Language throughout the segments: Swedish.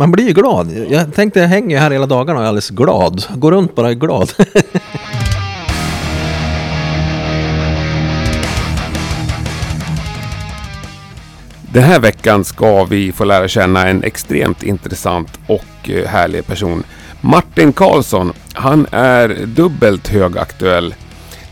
man blir ju glad. Jag tänkte jag hänger här hela dagarna och är alldeles glad. Går runt bara är glad. Den här veckan ska vi få lära känna en extremt intressant och eh, härlig person. Martin Karlsson, han är dubbelt högaktuell.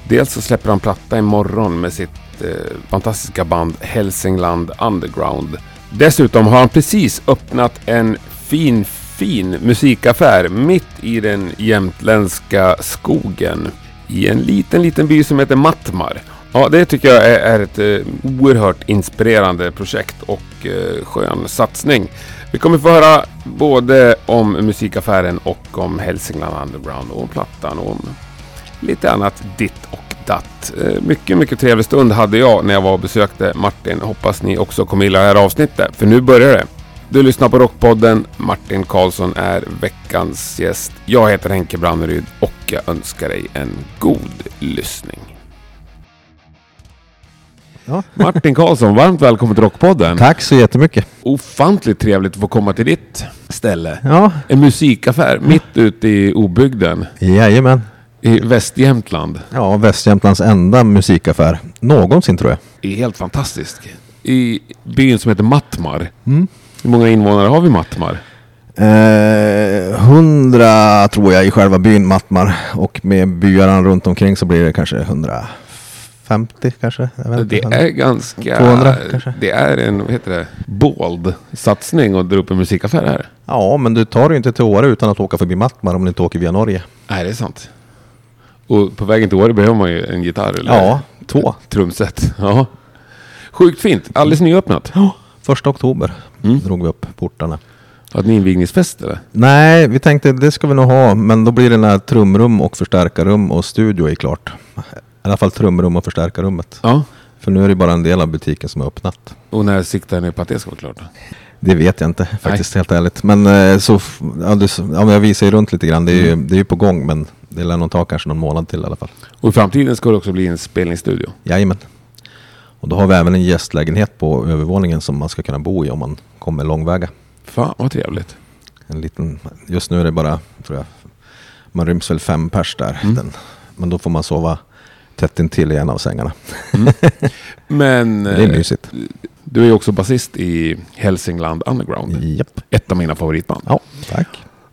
Dels så släpper han platta imorgon med sitt eh, fantastiska band Hälsingland Underground. Dessutom har han precis öppnat en fin, fin musikaffär mitt i den jämtländska skogen. I en liten, liten by som heter Mattmar. Ja, det tycker jag är, är ett eh, oerhört inspirerande projekt och eh, skön satsning. Vi kommer få höra både om musikaffären och om Hälsingland Underground och om plattan och om lite annat ditt och datt. Eh, mycket, mycket trevlig stund hade jag när jag var och besökte Martin. Hoppas ni också kommer gilla det här avsnittet, för nu börjar det. Du lyssnar på Rockpodden. Martin Karlsson är veckans gäst. Jag heter Henke Branneryd och jag önskar dig en god lyssning. Ja. Martin Karlsson, varmt välkommen till Rockpodden. Tack så jättemycket. Ofantligt trevligt att få komma till ditt ställe. Ja, En musikaffär mitt ute i obygden jajamän. i Västjämtland. Ja, Västjämtlands enda musikaffär någonsin tror jag. Det är helt fantastiskt. I byn som heter Mattmar. Mm. Hur många invånare har vi i Mattmar? Eh, tror jag i själva byn Mattmar och med byarna runt omkring så blir det kanske 150 kanske. Vet Det inte. är ganska... 200 kanske? Det är en, vad heter det, bold satsning att dra upp en musikaffär här. Ja, men du tar ju inte till Åre utan att åka förbi Mattmar om du inte åker via Norge. Nej, det är sant. Och på vägen till Åre behöver man ju en gitarr eller Ja, två. trumset. Ja. Sjukt fint. Alldeles nyöppnat. Ja, första oktober Mm. drog vi upp portarna. Hade ni invigningsfest eller? Nej, vi tänkte det ska vi nog ha, men då blir det när trumrum och förstärkarrum och studio är klart. I alla fall trumrum och förstärkarrummet. Ja. För nu är det bara en del av butiken som är öppnat. Och när siktar ni på att det ska vara klart? Det vet jag inte faktiskt helt ärligt. Men eh, så, ja, du, ja, jag visar ju runt lite grann. Det är, ju, det är ju på gång men det lär nog ta kanske någon månad till i alla fall. Och i framtiden ska det också bli en spelningsstudio. Jajamän. Och då har vi även en gästlägenhet på övervåningen som man ska kunna bo i om man kommer långväga. Fan vad trevligt. En liten, just nu är det bara, tror jag, man ryms väl fem pers där. Mm. Den, men då får man sova tätt intill i en av sängarna. Men Det är eh, mysigt. du är ju också basist i Hälsingland Underground. Japp. Ett av mina favoritband. Ja, tack.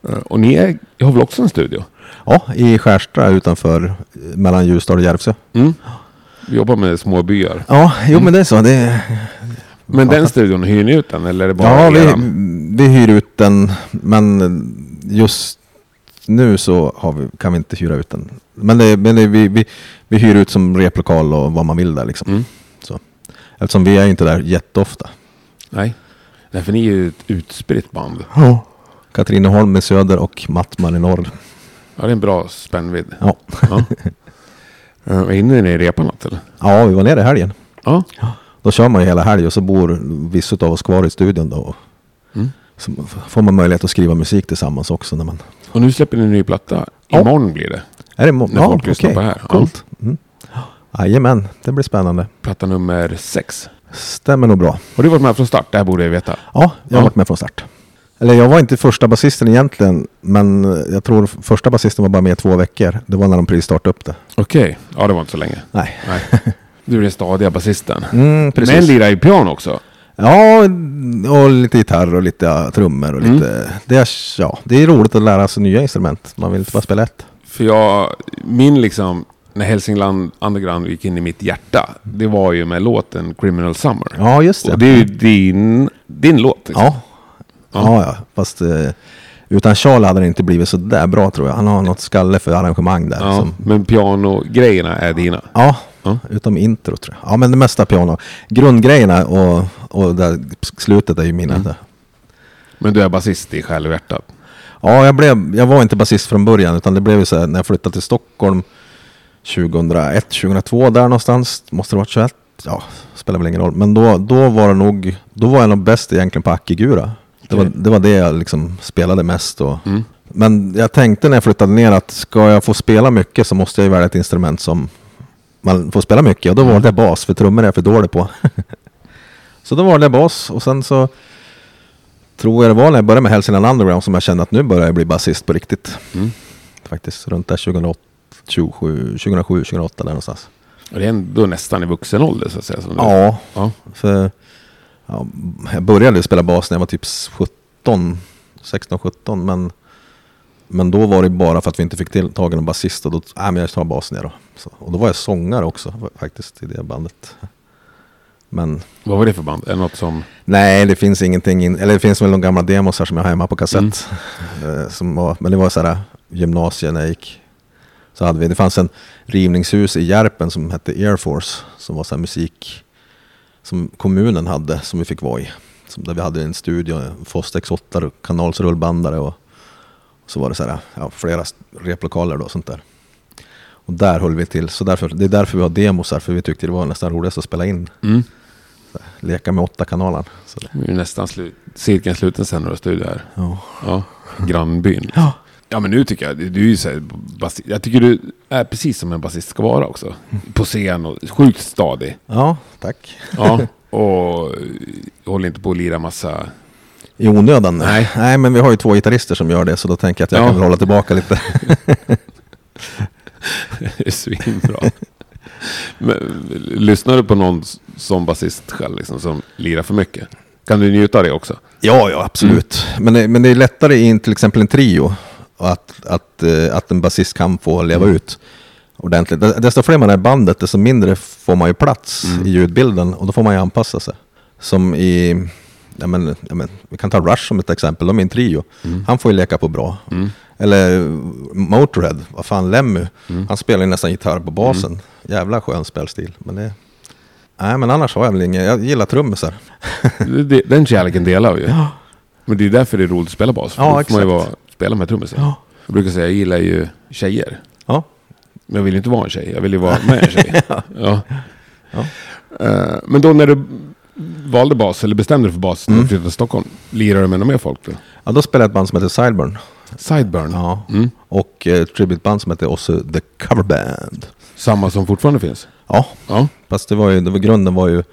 Eh, Och ni är, har väl också en studio? Ja, i Skärsta utanför, eh, mellan Ljusdal och Järvsö. Mm. Jobbar med små byar. Ja, jo men det är så. Det är, Men den studion, hyr ni ut den eller är det bara ja, vi, vi hyr ut den, men just nu så vi, kan vi inte hyra ut den. Men, det, men det, vi, vi, vi hyr ut som replokal och vad man vill där liksom. Mm. Så. Eftersom vi är inte där jätteofta. Nej. Nej, för ni är ju ett utspritt band. Ja. Katrineholm i söder och Mattmar i norr. Ja, det är en bra spännvidd. Ja. Ja. Eh, Hinner ni repa något eller? ja, vi var nere i helgen. Ja. Då kör man ju hela helgen och så bor vissa av oss kvar i studion då. Mm. Så får man möjlighet att skriva musik tillsammans också. När man... Och nu släpper ni en ny platta. Ja. Imorgon blir det. Är det mo- När folk lyssnar på här. Ja. Coolt. Mm. Jajamän, det blir spännande. Platta nummer sex. Stämmer nog bra. Har du varit med från start? Det här borde jag veta. Ja, jag har Ja. varit med från start. Eller jag var inte första basisten egentligen, men jag tror första basisten var bara med två veckor. Det var när de precis startade upp det. Okej. Ja, det var inte så länge. Nej. Nej. Du är den stadiga basisten. Mm, precis. Men lirar ju piano också. Ja, och lite gitarr och lite trummor och Mm. lite... Det, är, ja, det är roligt att lära sig nya instrument. Man vill inte bara spela ett. För jag, min liksom, när Hälsingland Underground gick in i mitt hjärta. Det var ju med låten Criminal Summer. Ja, just det. Och det är ju din, din låt. Liksom. Ja. Ja, ja. Fast eh, utan Charlie hade det inte blivit så där bra tror jag. Han har något skalle för arrangemang där. Ja, Som, Men pianogrejerna är dina. ja, Ja. utom intro tror jag. Ja, men det mesta piano. Grundgrejerna och, och där, slutet är ju mina. Mm. Men du är basist i själ och hjärta. Ja, jag, blev, jag var inte basist från början utan det blev ju så här när jag flyttade till Stockholm 2001, 2002 där någonstans. Måste det varit 21? Ja, spelar väl ingen roll. Men då, då var det nog, då var jag nog bäst egentligen på Akigura. Det, var, det var det jag liksom spelade mest. Och, Mm. Men jag tänkte när jag flyttade ner att ska jag få spela mycket så måste jag välja ett instrument som man får spela mycket. Och då valde jag bas, för trummor är jag för dålig på. så då valde jag bas och sen så tror jag det var när jag började med Hälsingland Underground som jag kände att nu börjar jag bli basist på riktigt. Mm. Faktiskt runt där 2008, 27, 2007, 2008 där någonstans. Och det är ändå nästan i vuxen ålder så att säga. Ja, ja. för ja, jag började spela bas när jag var typ 17, 16-17 men, men då var det bara för att vi inte fick till tag i någon basist och då, nej men jag tar basen jag då. Så, och då var jag sångare också faktiskt i det bandet. Men Vad var det för band? Är det något som... nej, det finns ingenting, in, eller det finns väl några gamla demos här som jag har hemma på kassett. Eh, som var, men det var så här gymnasiet när jag gick. Så hade vi, det fanns en rivningshus i Järpen som hette Air Force. Som var så här musik som kommunen hade som vi fick vara i. Som där vi hade en studio, en Foster X8 kanalsrullbandare och så var det så här, ja, flera replokaler då och sånt där. Och där höll vi till. Så därför, det är därför vi har demos här, för vi tyckte det var nästan roligast att spela in. Mm. Här, leka med åtta kanaler. Så det, Nu är nästan slut, cirkeln sluten sen när du har studio här. ja. Ja, grannbyn. Ja. Ja men nu tycker jag, du är ju så här, basi- jag tycker du är precis som en basist ska vara också. På scen och sjukt stadig. ja, tack. Ja, och håller inte på att lira massa... I onödan? Nej. Nej, men vi har ju två gitarrister som gör det, så då tänker jag att jag Ja. kan väl hålla tillbaka lite. Det är svinbra. Men, lyssnar du på någon s- som basist själv liksom, som lirar för mycket? Kan du njuta av det också? Ja, ja, absolut. Men, det, men det är lättare i en- till exempel en trio att, att, eh, att en basist kan få leva ut ordentligt. Desto fler man är i bandet, desto mindre får man ju plats i ljudbilden och då får man ju anpassa sig. Som i, ja men, ja men, vi kan ta Rush som ett exempel, de är en trio. Han får ju leka på bra. Eller Motörhead, vad fan, Lemmy, han spelar ju nästan gitarr på basen. Jävla skön spelstil. Men det, nej, men annars har jag väl inget, jag gillar trummisar. Den kärleken delar vi ju. Men det är därför det är roligt att spela bas. Ja, exakt. Spela med trummisar. Ja. Jag brukar säga, jag gillar ju tjejer. Ja, Men jag vill ju inte vara en tjej, jag vill ju vara med en tjej. ja. Ja. Eh, men då när du valde bas, eller bestämde dig för bas, när Mm. du flyttade till Stockholm, lirade du med några mer folk då? Ja, då spelade jag ett band som heter Sideburn. Sideburn? Ja. Mm. Och eh, ett tributeband som heter också The Cover Band. Samma som fortfarande finns? Ja, Ja. fast det var ju, det var, grunden var ju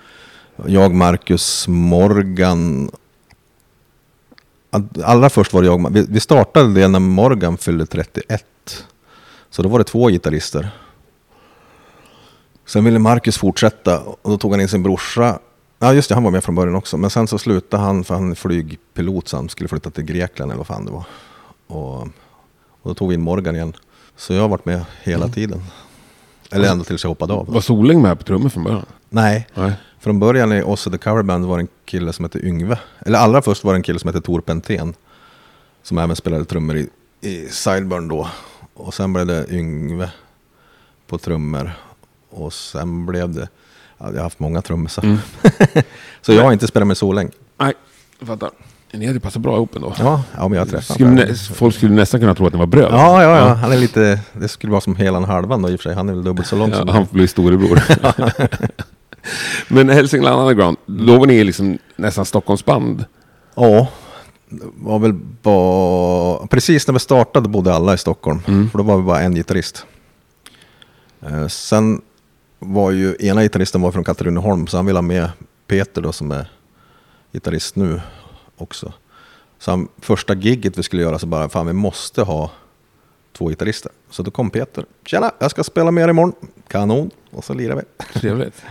jag, Marcus, Morgan. All- Allra först var det jag, vi, startade det när Morgan fyllde 31. Så då var det två gitarrister. Sen ville Marcus fortsätta och då tog han in sin brorsa. Ja just det, han var med från början också. Men sen så slutade han för han är flygpilot så han skulle flytta till Grekland eller vad fan det var. Och, och då tog vi in Morgan igen. Så jag har varit med hela tiden. Eller ända tills jag hoppade av. Var Soling med på trummor från början? Nej, Nej. Från början i Osse the Cover Band var det en kille som hette Yngve. Eller allra först var det en kille som hette Tor Pentén. Som även spelade trummor i, i Sideburn då. Och sen blev det Yngve på trummor. Och sen blev det, ja, jag har haft många trummisar. Mm. Så jag har inte spelat med Soläng. Nej, jag fattar. Ni hade passat bra ihop ändå. Ja, ja men jag nä, folk skulle nästan kunna tro att ni var bröder. Ja, ja, ja, han är lite, det skulle vara som Helan Halvan då i och för sig. Han är väl dubbelt så lång Ja, som han får bli storebror. Men Hälsingland Underground, då var ni liksom nästan Stockholmsband. Ja, var väl bara... Precis när vi startade bodde alla i Stockholm. Mm. För då var vi bara en gitarrist. Eh, sen var ju ena gitarristen var från Katrineholm så han ville ha med Peter då som är gitarrist nu också. Så han, första gigget vi skulle göra så bara, fan vi måste ha två gitarrister. Så då kom Peter. Tjena, jag ska spela med er imorgon. Kanon. Och så lirade vi. Trevligt.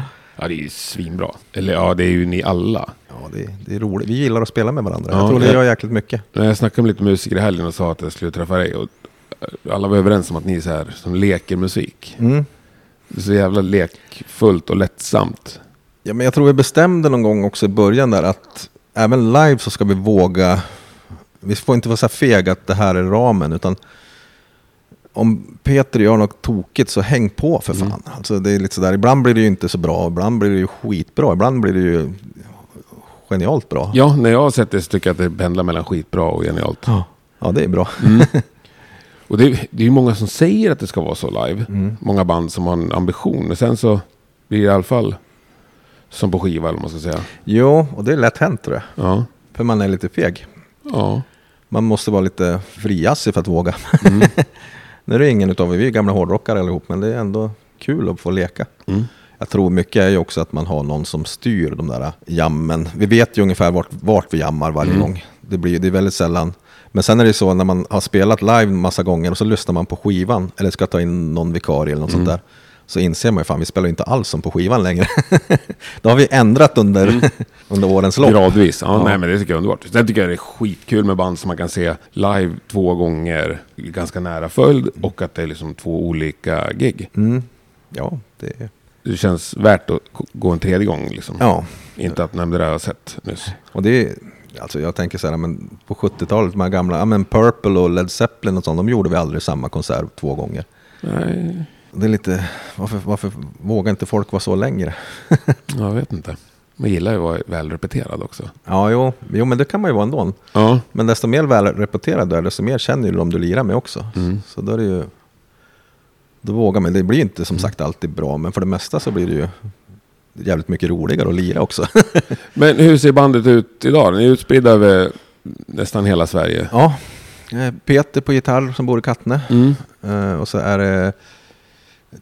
Ja, det är ju svinbra. Eller ja, det är ju ni alla. Ja, det, det är roligt. Vi gillar att spela med varandra. Ja, jag tror det gör jäkligt mycket. När jag snackade med lite musiker i helgen och sa att jag skulle träffa dig. Och eh, alla var överens om att ni är så här som leker musik. Mm. Det är så jävla lekfullt och lättsamt. Ja, men jag tror vi bestämde någon gång också i början där att även live så ska vi våga. Vi får inte vara så här fega att det här är ramen utan om Peter gör något tokigt så häng på för fan. Alltså det är lite sådär, ibland blir det ju inte så bra, ibland blir det ju skitbra, ibland blir det ju genialt bra. Ja, när jag har sett det så tycker jag att det pendlar mellan skitbra och genialt. Ja, ja det är bra. Och det, det är ju många som säger att det ska vara så live. Mm. Många band som har en ambition. Men sen så blir det i alla fall som på skiva eller vad man ska säga. Jo, och det är lätt hänt tror jag. Ja. För man är lite feg. Ja. Man måste vara lite friassig för att våga. Mm. nu är det ingen utav vi är gamla hårdrockare allihop, men det är ändå kul att få leka. Mm. Jag tror mycket är ju också att man har någon som styr de där jammen. Vi vet ju ungefär vart, vart vi jammar varje Mm. gång. det, blir, det är väldigt sällan. Men sen är det så när man har spelat live massa gånger och så lyssnar man på skivan eller ska ta in någon vikarie eller något sånt där. Så inser man ju fan, vi spelar inte alls som på skivan längre. Då har vi ändrat under, under årens lopp. Gradvis. Ja, Ja. Nej, men det tycker jag är underbart. Sen tycker jag det är skitkul med band som man kan se live två gånger ganska nära följd och att det är liksom två olika gig. Mm. Ja, det, Det känns värt att gå en tredje gång liksom. ja, Inte att nämna det där jag har sett nyss. och det är, alltså jag tänker så här, men på 70-talet, de här gamla, ja men Purple och Led Zeppelin och sånt, de gjorde vi aldrig samma konsert två gånger. Nej, Det är lite, varför, varför vågar inte folk vara så längre? jag vet inte. Man gillar ju att vara välrepeterad också. Ja, jo, jo, men det kan man ju vara ändå. Ja. Men desto mer välrepeterad du är, desto mer känner du de du lirar med också. Mm. Så då är det ju... Då vågar man. Det blir inte som sagt alltid bra, men för det mesta så blir det ju jävligt mycket roligare att lira också. Men hur ser bandet ut idag? Ni är utspridda över nästan hela Sverige. ja, Peter på gitarr som bor i Kattne. Mm. Eh, Och så är det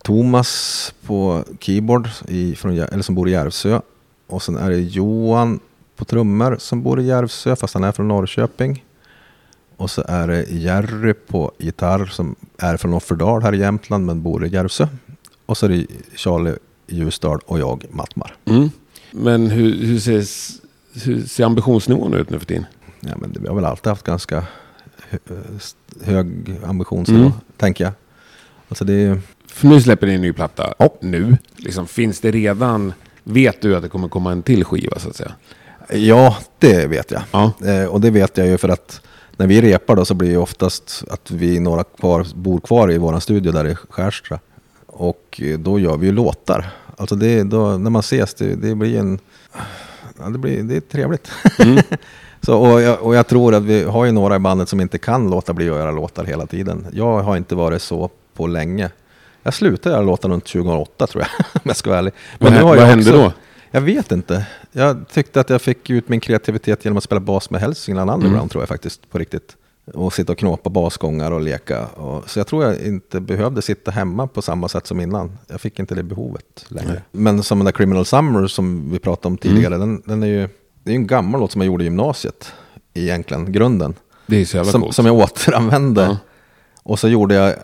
Thomas på keyboard i, från, eller som bor i Järvsö. Och sen är det Johan på trummor som bor i Järvsö fast han är från Norrköping. Och så är det Jerry på gitarr som är från Offerdal här i Jämtland men bor i Järvsö. Och så är det Charlie Ljusdal och jag Mattmar. Mm. Men hur, hur, ser, hur ser ambitionsnivån ut nu för tiden? Ja, men det- vi har väl alltid haft ganska hö- hög ambitionsnivå, Mm. tänker jag. Alltså det är, För nu släpper ni en ny platta. Ja. Nu. Liksom, finns det redan... Vet du att det kommer komma en till skiva så att säga? ja, det vet jag. Ja. Eh, och det vet jag ju för att när vi repar då så blir det oftast att vi några kvar, bor kvar i vår studio där i Skärsta. Och eh, då gör vi ju låtar. Alltså det, då, när man ses, det, det blir en... Ja, det, blir, det är trevligt. Mm. så, och, jag, och jag tror att vi har ju några i bandet som inte kan låta bli att göra låtar hela tiden. Jag har inte varit så på länge. Jag slutade göra låtar runt 2008 tror jag, om jag ska vara ärlig. Vad, har vad jag hände också- då? jag vet inte. Jag tyckte att jag fick ut min kreativitet genom att spela bas med Hälsingland Underground Mm. tror jag faktiskt på riktigt. Och sitta och knåpa basgångar och leka. Och, så jag tror jag inte behövde sitta hemma på samma sätt som innan. Jag fick inte det behovet längre. Nej. Men som den där Criminal Summer som vi pratade om tidigare. Den, den är ju det är en gammal låt som jag gjorde i gymnasiet. Egentligen, grunden. Det är så jävla Som, coolt. som jag återanvände. Ja. Och så gjorde jag,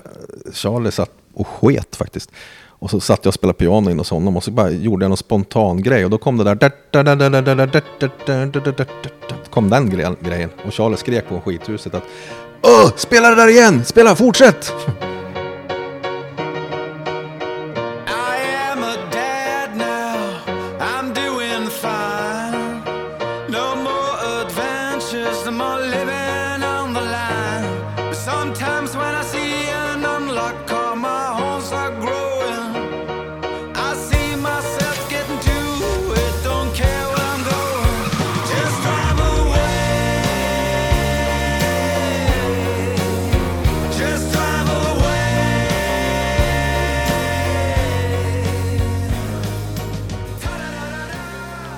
Charlie satt och sket faktiskt. Och så satt jag och spelade piano in hos honom och så bara gjorde jag någon spontan grej. Och då kom det där... kom den grejen. Och Charlie skrek på skithuset att Åh, spela det där igen! Spela, fortsätt!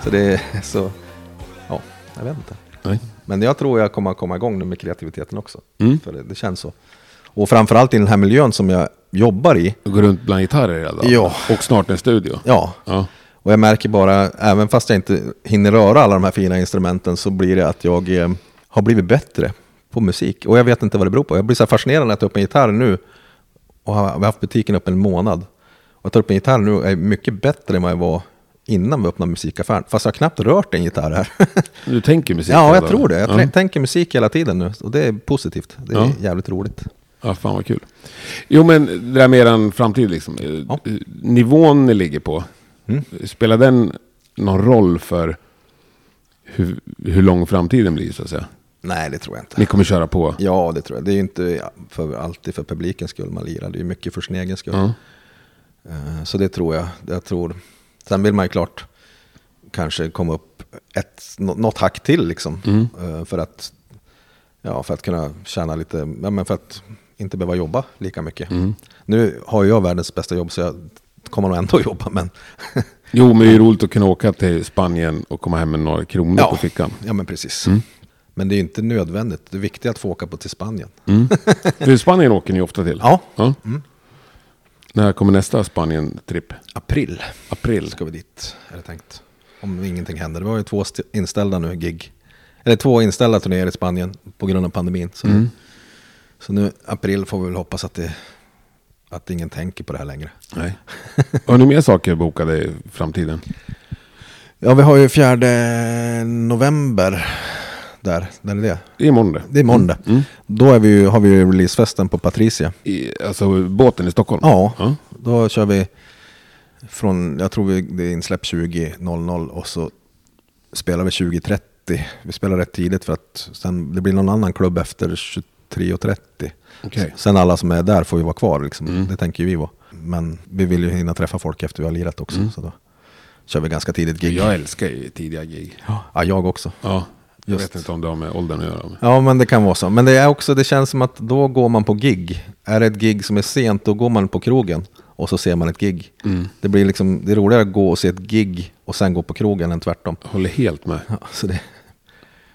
Så det är så... Ja, jag vet inte. Nej. Men jag tror jag kommer att komma igång nu med kreativiteten också. Mm. För det, det känns så. Och framförallt i den här miljön som jag jobbar i. Gå runt bland gitarrer hela dagen. Ja. Och snart en studio. Ja, Ja. Och jag märker bara, även fast jag inte hinner röra alla de här fina instrumenten, så blir det att jag eh, har blivit bättre på musik. Och jag vet inte vad det beror på. Jag blir så fascinerad när jag tar upp en gitarr nu. Och har, vi har haft butiken upp en månad. Och jag tar upp en gitarr nu och är mycket bättre än vad jag var innan vi öppnade musikaffären. Fast jag har knappt rört en gitarr här. Du tänker musik ja, jag tror det. Jag Ja. tänker musik hela tiden nu. Och det är positivt. Det är Ja. jävligt roligt. Ja, fan vad kul. Jo, men det där med eran framtid liksom. eh, Ja. Nivån ni ligger på. Mm. Spelar den någon roll för hur, hur lång framtiden blir så att säga? Nej, det tror jag inte. Ni kommer köra på? Ja, det tror jag. Det är ju inte för, alltid för publikens skull man lirar. Det är ju mycket för sin egen skull. Eh, Så det tror jag. jag tror. Sen vill man ju klart kanske komma upp ett, nå- något hack till liksom. Mm. Eh, För, att, ja, för att kunna tjäna lite, ja, men för att inte behöva jobba lika mycket. Mm. Nu har jag världens bästa jobb så jag kommer nog ändå jobba. Men Jo, men det är ju roligt att kunna åka till Spanien och komma hem med några kronor Ja. på fickan. ja, men precis. Mm. Men det är inte nödvändigt. Det är viktigt att få åka på till Spanien. Mm. För Spanien åker ni ofta till? Ja, ja. När kommer nästa Spanien-tripp? april April? ska vi dit, är det tänkt. Om ingenting händer. Det var ju två st- inställda nu, gig. eller två inställda turnéer i Spanien på grund av pandemin. Så, Mm. så nu april får vi väl hoppas att, det, att ingen tänker på det här längre. Nej. Har ni mer saker bokade i framtiden? Ja, vi har ju fjärde november där, där är det. Det är imorgon det. Är måndag. Mm. Då är vi ju, har vi ju releasefesten på Patricia. I, alltså båten i Stockholm? Ja, Ja. då kör vi från, jag tror vi, det är insläpp 20.00 och så spelar vi 20.30. Vi spelar rätt tidigt för att sen, det blir någon annan klubb efter 23.30. Okej. Sen alla som är där får ju vara kvar, liksom. Mm. det tänker ju vi vara. Men vi vill ju hinna träffa folk efter vi har lirat också. Mm. Så då kör vi ganska tidigt gig. Jag älskar ju tidiga gig. Ja, jag också. Ja. Jag Just. vet inte om det har med åldern att göra. Ja, men det kan vara så. Men det är också, det känns som att då går man på gig. Är det ett gig som är sent, då går man på krogen och så ser man ett gig. Mm. Det blir liksom, det är roligare att gå och se ett gig och sen gå på krogen än tvärtom. Håller helt med. Ja, så det,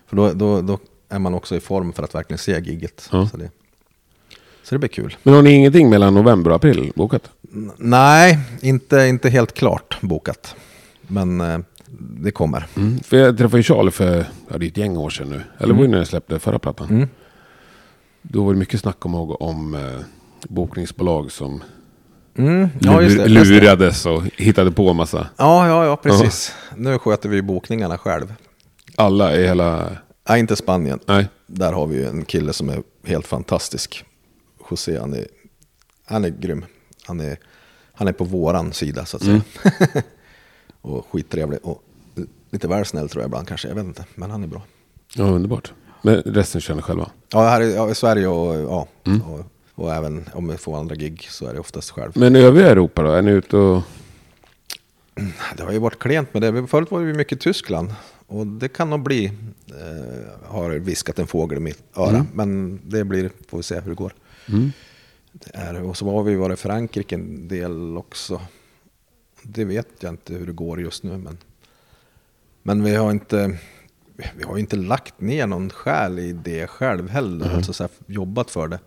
för då, då, då är man också i form för att verkligen se gigget. Ja. Så, det, så det blir kul. Men har ni ingenting mellan november och april bokat? N- Nej, inte, inte helt klart bokat. Men eh, det kommer. Mm. För jag träffade ju Charlie för, ja det är ett gäng år sedan nu. Eller var det när jag släppte förra plattan? Mm. Då var det mycket snack om, om eh, bokningsbolag som Mm. Ja, det, lurades och hittade på en massa. Ja, ja, ja, precis. Nu sköter vi bokningarna själv. Alla i hela... Nej, inte Spanien. Nej. Där har vi ju en kille som är helt fantastisk. José, han är, han är grym. Han är, han är på våran sida så att säga. och skittrevlig. Och lite väl snäll tror jag ibland kanske. Jag vet inte. Men han är bra. Ja, underbart. Men resten känner ni själva? Ja, här i, ja, i Sverige och, ja, Mm. och, och även om vi får andra gig så är det oftast själv. Men i övriga Europa då? Är ni ute och... Det har ju varit klent med det. Förut var vi mycket i Tyskland. Och det kan nog bli, eh, har viskat en fågel i mitt öra. Mm. Men det blir, får vi se hur det går. Mm. Det är, och så har vi varit i Frankrike en del också. Det vet jag inte hur det går just nu. Men, men vi har inte vi har inte lagt ner någon själ i det själv heller. Alltså så här, jobbat för det.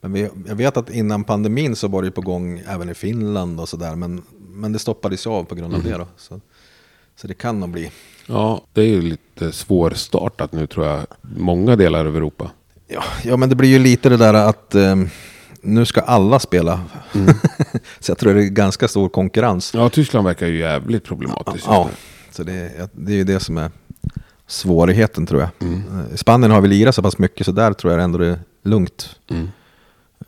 Men vi, jag vet att innan pandemin så var det på gång även i Finland och sådär. Men, men det stoppades ju av på grund av det då. Så, så det kan nog bli. Ja, det är ju lite svårstartat nu tror jag. Många delar av Europa. Ja, ja men det blir ju lite det där att eh, nu ska alla spela. så jag tror det är ganska stor konkurrens. Ja, Tyskland verkar ju jävligt problematiskt. Ja, så det, är- det är ju det som är svårigheten tror jag. Mm. Eh, I Spanien har vi lirat så pass mycket så där tror jag ändå det är lugnt. Mm.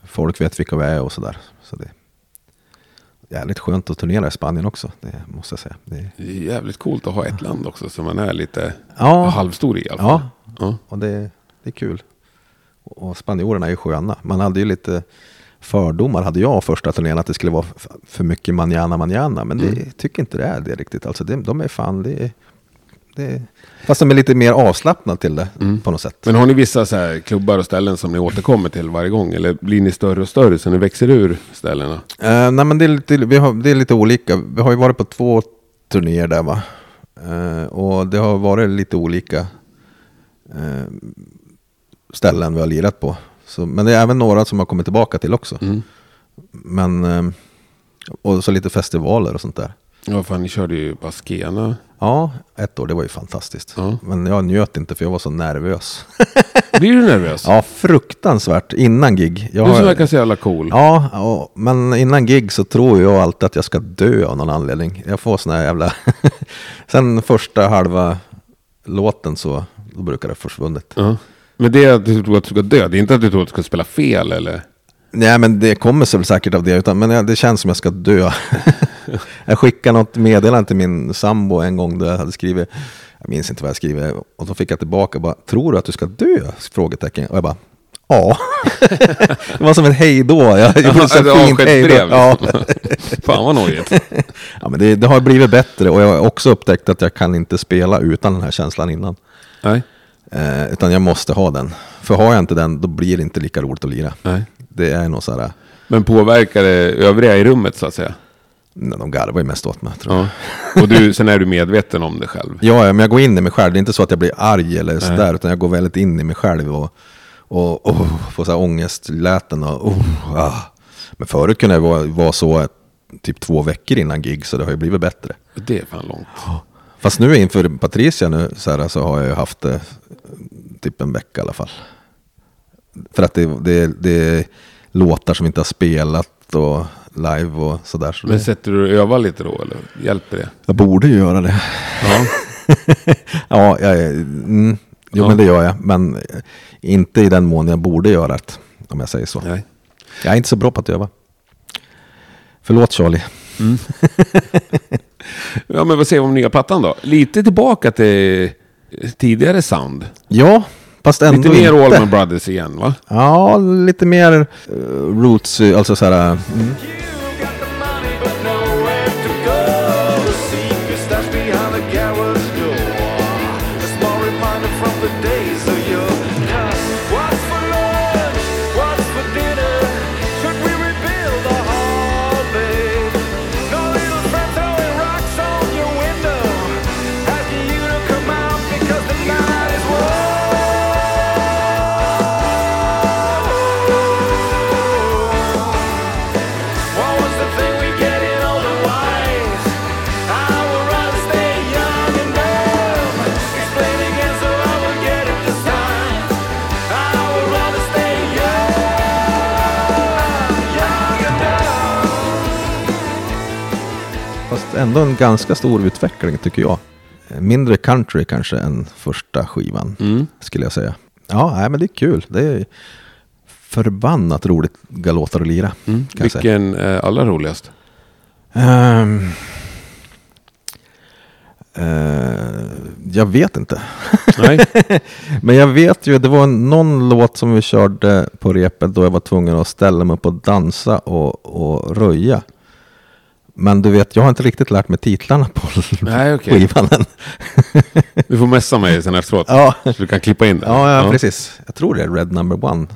Folk vet vilka vi är och sådär. Så det är jävligt skönt att turnera i Spanien också, det måste jag säga. Det är, Det är jävligt coolt att ha ett land också som man är lite Ja. halvstor i i alla fall. ja, Ja. och det, det är kul. Och spanjorerna är ju sköna. Man hade ju lite fördomar hade jag första turnén att det skulle vara för mycket manjana manjana. Men det Mm. tycker inte det är det riktigt. Alltså det, de är fan, det är, det fast de är lite mer avslappnade till det Mm. på något sätt. Men har ni vissa så här klubbar och ställen som ni återkommer till varje gång? Eller blir ni större och större så ni växer ur ställena? Eh, nej men det är, lite, vi har, det är lite olika. Vi har ju varit på två turnéer där va. Eh, och det har varit lite olika eh, ställen vi har lirat på. Så, men det är även några som har kommit tillbaka till också. Mm. Men, eh, och så lite festivaler och sånt där. Ja, fan ni körde ju Baskena. Ja, ett år, det var ju fantastiskt. Ja. Men jag njöt inte för jag var så nervös. Blir du nervös? ja, fruktansvärt innan gig. Jag Du som verkar så jävla cool. Ja, ja, men innan gig så tror jag alltid att jag ska dö av någon anledning. Jag får såna här jävla... Sen första halva låten så då brukar det försvunnit. Ja. Men det är att du tror att du ska dö, det är inte att du tror att du ska spela fel eller? Nej, men det kommer sig väl säkert av det. Utan, men det känns som jag ska dö. jag skickade något meddelande till min sambo en gång där jag hade skrivit, jag minns inte vad jag skrev, och då fick jag tillbaka bara, tror du att du ska dö? Frågetecken. Och jag bara, ja. det var som ett hej då. Jag gjorde så ett fint hej då. avskedsbrev. Ja. Fan vad nojigt. Ja, men det, det har blivit bättre och jag har också upptäckt att jag kan inte spela utan den här känslan innan. Nej. Eh, utan jag måste ha den. För har jag inte den, då blir det inte lika roligt att lira. Nej. Det är nog så här, Men påverkar det övriga i rummet så att säga? nej, de garvar ju mest åt mig tror jag. Ja. Och du, sen är du medveten om det själv? Ja, men jag går in i mig själv. Det är inte så att jag blir arg eller sådär, utan jag går väldigt in i mig själv och, och, och får så här ångestläten. Och, oh, ah. Men förut kunde jag vara, vara så typ två veckor innan gig, så det har ju blivit bättre. Det är fan långt. Fast nu inför Patricia nu så, här, så har jag ju haft det typ en vecka i alla fall. För att det, det, det är låtar som inte har spelat och live och sådär. Så Men sätter du och övar lite då eller hjälper det? jag borde ju göra det. Ja. ja, jag, mm, jo Ja. men det gör jag. Men inte i den mån jag borde göra det. Om jag säger så. Nej. Jag är inte så bra på att öva. Förlåt Charlie. Ja, men vad säger vi om nya plattan då? Lite tillbaka till tidigare sound. Ja, fast ändå Lite mer inte. Allman Brothers igen va? Ja, lite mer eh, roots, eh, alltså så här. mm. Ändå en ganska stor utveckling tycker jag. Eh, Mindre country kanske än första skivan, Mm. skulle jag säga. Ja, nej, men det är kul. Det är förbannat roligt låtar att lira. Mm. Vilken är allra roligast? Ehm, eh, jag vet inte. Men jag vet ju, det var någon låt som vi körde på repet då jag var tvungen att ställa mig upp och dansa och, och röja. Men du vet, jag har inte riktigt lärt mig titlarna på Nej, okej. skivan än. Du får messa mig sen efteråt. Ja. Så du kan klippa in det. Ja, ja, precis. Jag tror det är Red Number One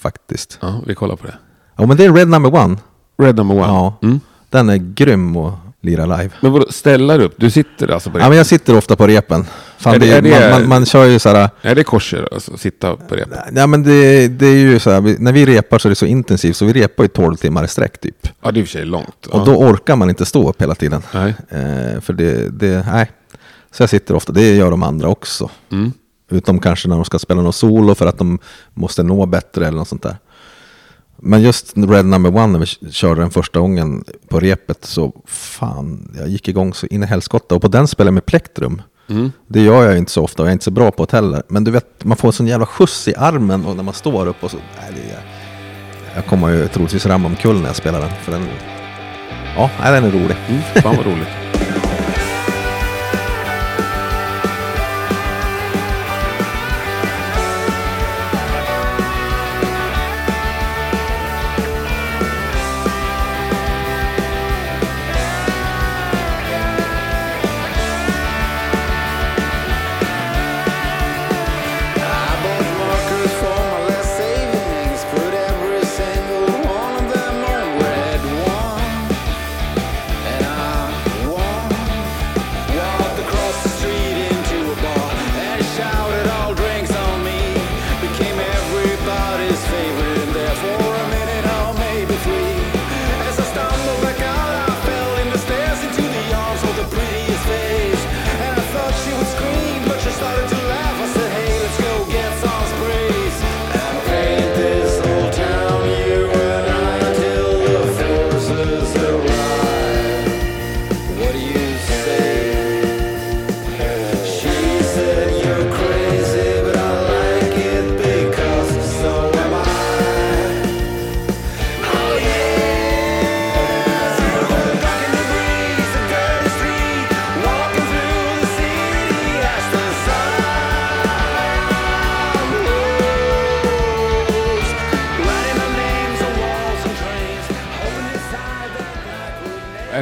faktiskt. Ja, vi kollar på det. Ja, men det är Red Number One. Red number one. Ja, Mm. den är grym att lira live. Men vadå, ställa dig upp? Du sitter alltså på det? Ja, men jag sitter ofta på repen. Fan, Är det- är det- man, man, man kör ju så här... Är det korser alltså? Sitta på repet? Ja, men det, det är ju så här, när vi repar så är det så intensivt så vi repar ju 12 timmar i sträck typ. Ja, det är i och för sig långt. Och Ja. då orkar man inte stå upp hela tiden. Nej. Eh, för det, det, nej. Så jag sitter ofta, det gör de andra också. Mm. Utom kanske när de ska spela något solo för att de måste nå bättre eller något sånt där. Men just Red Number One när vi körde den första gången på repet så fan, jag gick igång så in i helskotta. Och på den spelade jag med plektrum. Mm. Det gör jag inte så ofta och jag är inte så bra på det heller. Men du vet, man får en sån jävla skjuts i armen och när man står upp och så... Nej, det är, jag kommer ju troligtvis ramla omkull när jag spelar den. För den ja, nej, den är rolig. Mm. Fan vad roligt.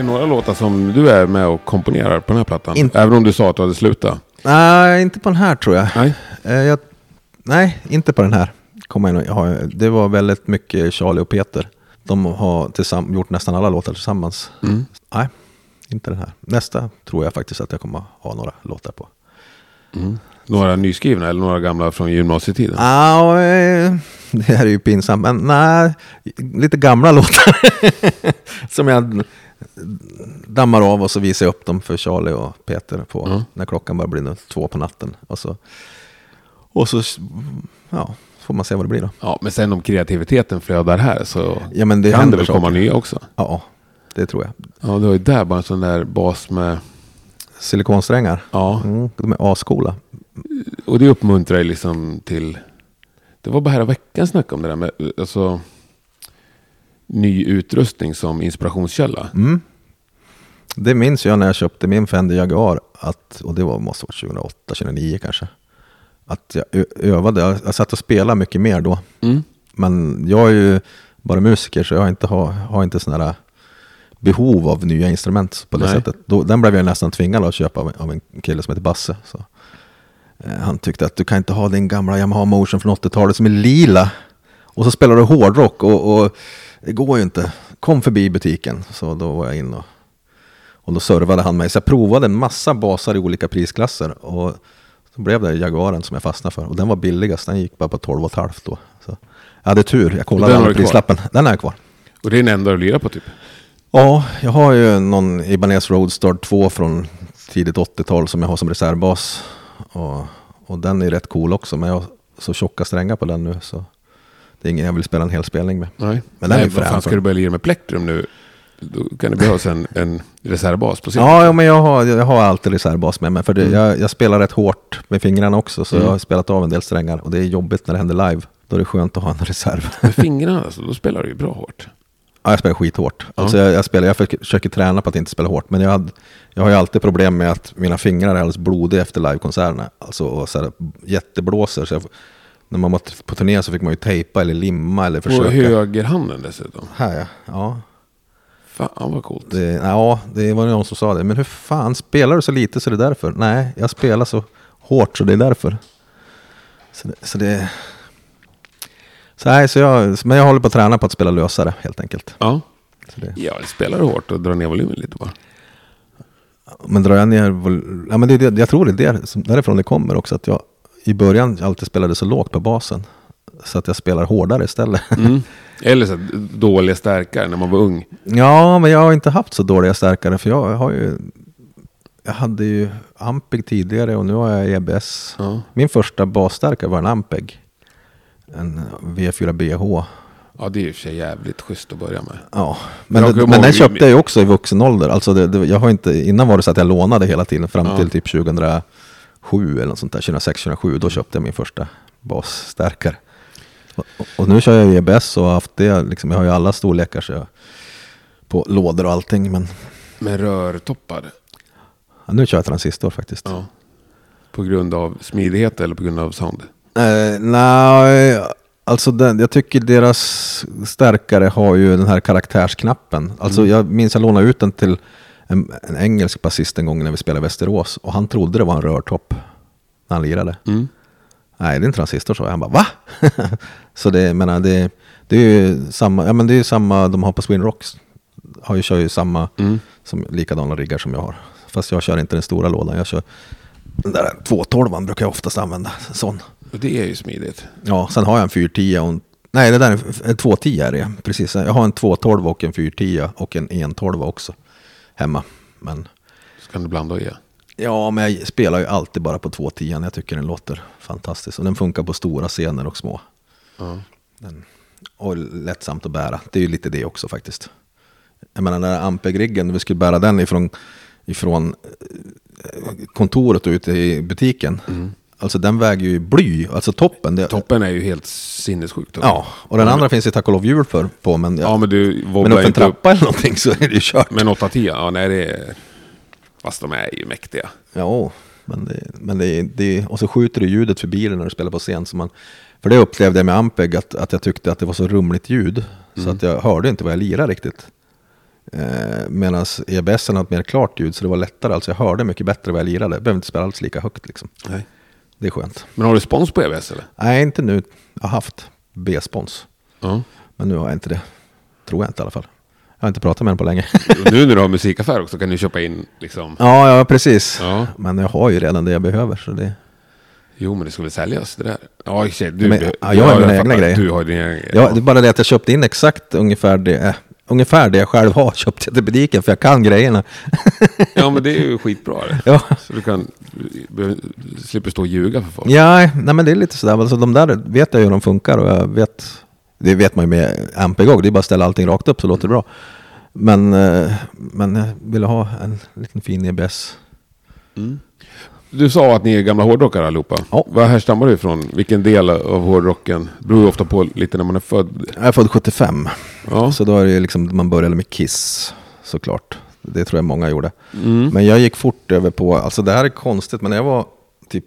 några låtar som du är med och komponerar på den här plattan? Inte- Även om du sa att du hade slutat? Nej, inte på den här tror jag. Nej. Eh, jag nej, inte på den här. Det var väldigt mycket Charlie och Peter. De har tillsamm- gjort nästan alla låtar tillsammans. Mm. Nej, inte den här. Nästa tror jag faktiskt att jag kommer ha några låtar på. Några nyskrivna eller några gamla från gymnasietiden? Ja, eh, det här är ju pinsamt, men nej, lite gamla låtar. Som jag dammar av och så visar jag upp dem för Charlie och Peter på Mm. när klockan börjar bli två på natten. Och så, och så ja, får man se vad det blir då. Ja, men sen om kreativiteten flödar här så Ja, men det kan det väl komma saker. nya också. Ja, det tror jag. Ja, du har ju där bara en sån där bas med... Silikonsträngar, Ja, mm, de är ascoola. och det uppmuntrar ju liksom till... Det var bara här veckan snackade om det där med alltså, ny utrustning som inspirationskälla. Mm. Det minns jag när jag köpte min Fender Jaguar, att, och det var, måste vara 2008, 2009 kanske. Att jag övade, jag, jag satt och spelade mycket mer då. Mm. Men jag är ju bara musiker så jag har inte, har, har inte sådana här behov av nya instrument på det Nej. sättet. Då, den blev jag nästan tvingad att köpa av, av en kille som heter Basse. Så. Eh, han tyckte att du kan inte ha din gamla Yamaha Motion från 80-talet som är lila. Och så spelar du hårdrock och, och det går ju inte. Kom förbi butiken. Så då var jag in och, och då servade han mig. Så jag provade en massa basar i olika prisklasser. Och så blev det Jaguaren som jag fastnade för. Och den var billigast. Den gick bara på 12 halvt då. Så jag hade tur. Jag kollade aldrig du kvar? prislappen. Den är kvar. Och det är den enda du lirar på typ. Ja, jag har ju någon Ibanez Roadstar 2 från tidigt 80-tal som jag har som reservbas. Och, och den är rätt cool också, men jag har så tjocka strängar på den nu så det är ingen jag vill spela en hel spelning med. Nej. Men Nej, vad fan ska du börja lira med plektrum nu? Då kan det behövas en, en reservbas på sikt. Ja, ja men jag har, jag har alltid reservbas med mig. För det, jag, jag spelar rätt hårt med fingrarna också, så Mm. jag har spelat av en del strängar. Och det är jobbigt när det händer live. Då är det skönt att ha en reserv. Med fingrarna alltså, då spelar du ju bra hårt. Ja, jag spelar skithårt. Ja. Alltså jag, jag, spelar, jag försöker, försöker träna på att inte spela hårt. Men jag, hade, jag har ju alltid problem med att mina fingrar är alldeles blodiga efter livekonserterna. Alltså och så här, jätteblåser. Så jag, när man var på turné så fick man ju tejpa eller limma eller På försöka. högerhanden dessutom. Här ja. ja. Fan vad coolt. Det, ja, det var någon som sa det. Men hur fan, spelar du så lite så är det därför? Nej, jag spelar så hårt så det är därför. Så det... Så det så nej, så jag, men jag håller på att träna på att spela lösare helt enkelt. Ja. Så det, ja, spelar hårt och drar ner volymen lite bara. men drar jag ner... vol- Ja, men det, är det, jag tror det är därifrån det kommer också. Att jag i början alltid spelade så lågt på basen. Så att jag spelar hårdare istället. Mm. Eller så dåliga stärkare när man var ung. Ja, men jag har inte haft så dåliga stärkare. För jag har ju... Jag hade ju Ampeg tidigare och nu har jag EBS. Ja. Min första basstärkare var en Ampeg. En V4BH. Ja, det är ju för sig jävligt schysst att börja med. Ja, men, det, men den köpte jag ju också i vuxen ålder. Alltså det, det, jag har inte, innan var det så att jag lånade hela tiden fram Ja. till typ 2007 eller något sånt där. 2006-2007, då köpte jag min första basstärkare. Och, och nu kör jag EBS och har haft det, liksom, jag har ju alla storlekar så jag, på lådor och allting. Men Med rörtoppar. ja, nu kör jag transistor faktiskt. Ja. På grund av smidighet eller på grund av sound? Eh, nej, alltså den, jag tycker deras stärkare har ju den här karaktärsknappen. Alltså Mm. jag minns jag lånade ut den till en, en engelsk basist en gång när vi spelade i Västerås. Och han trodde det var en rörtopp när han lirade. Mm. Nej, det är en transistor så. Han bara va? så det, menar, det, det är ju samma, ja men det är samma de har på Swinrocks. Har ju, kör ju samma, Mm. som, likadana riggar som jag har. Fast jag kör inte den stora lådan. Jag kör den där 212 brukar jag oftast använda. Sån. Och det är ju smidigt. Ja, sen har jag en 410 och en... Nej, det där är en 210 är det, precis. Jag har en 212 och en 410 och en 112 också hemma. Men, Så kan du blanda och ge. ja, men jag spelar ju alltid bara på 210. Jag tycker den låter fantastisk. Och den funkar på stora scener och små. Ja. Den, och lättsamt att bära. Det är ju lite det också faktiskt. Jag menar den där Ampeg-riggen, vi skulle bära den ifrån, ifrån eh, kontoret och ut i butiken. Alltså den väger ju bly, alltså toppen. Det, Toppen är ju helt sinnessjukt. Ja, och den andra finns det tack och lov hjul för på. Men, Ja, men du men upp en inte upp. trappa eller någonting så är det ju kört. Men 8-10, ja nej det är... Fast de är ju mäktiga. Ja, men det, men det, det, och så skjuter du ljudet förbi dig när du spelar på scen. Så man, för det upplevde jag med Ampeg, att, att jag tyckte att det var så rumligt ljud. Så att jag hörde inte vad jag lirade riktigt. Eh, Medan EBS hade ett mer klart ljud, så det var lättare. Alltså jag hörde mycket bättre vad jag lirade. Jag behövde inte spela alls lika högt liksom. Nej. Det är skönt. Men har du spons på EBS eller? Nej, inte nu. Jag har haft B-spons. Ja. Men nu har jag inte det. Tror jag inte i alla fall. Jag har inte pratat med den på länge. Nu när du har musikaffär också kan du köpa in liksom... ja, ja, precis. Ja. Men jag har ju redan det jag behöver. Så det... Jo, men det väl säljas det där? Ja, i och för sig, du, Men, du, ja, jag har mina egna grejer. Du har dina egna Ja, det är bara det att jag köpte in exakt ungefär det, ungefär det jag själv har köpt till butiken för jag kan grejerna. Ja, men det är ju skitbra det. ja. Så du kan, du slipper stå och ljuga för folk. Ja, nej men det är lite sådär. Alltså, de där vet jag hur de funkar och jag vet, det vet man ju med Ampegog, det är bara att ställa allting rakt upp så låter det bra. Men, eh, men jag ville ha en liten fin EBS. Du sa att ni är gamla hårdrockare allihopa. Ja. Var härstammar du ifrån? Vilken del av hårdrocken? Det beror ju ofta på lite när man är född. Jag är född 75, Ja. så då är det ju liksom, man började med Kiss såklart. Det tror jag många gjorde. Mm. Men jag gick fort över på, alltså det här är konstigt, men när jag var typ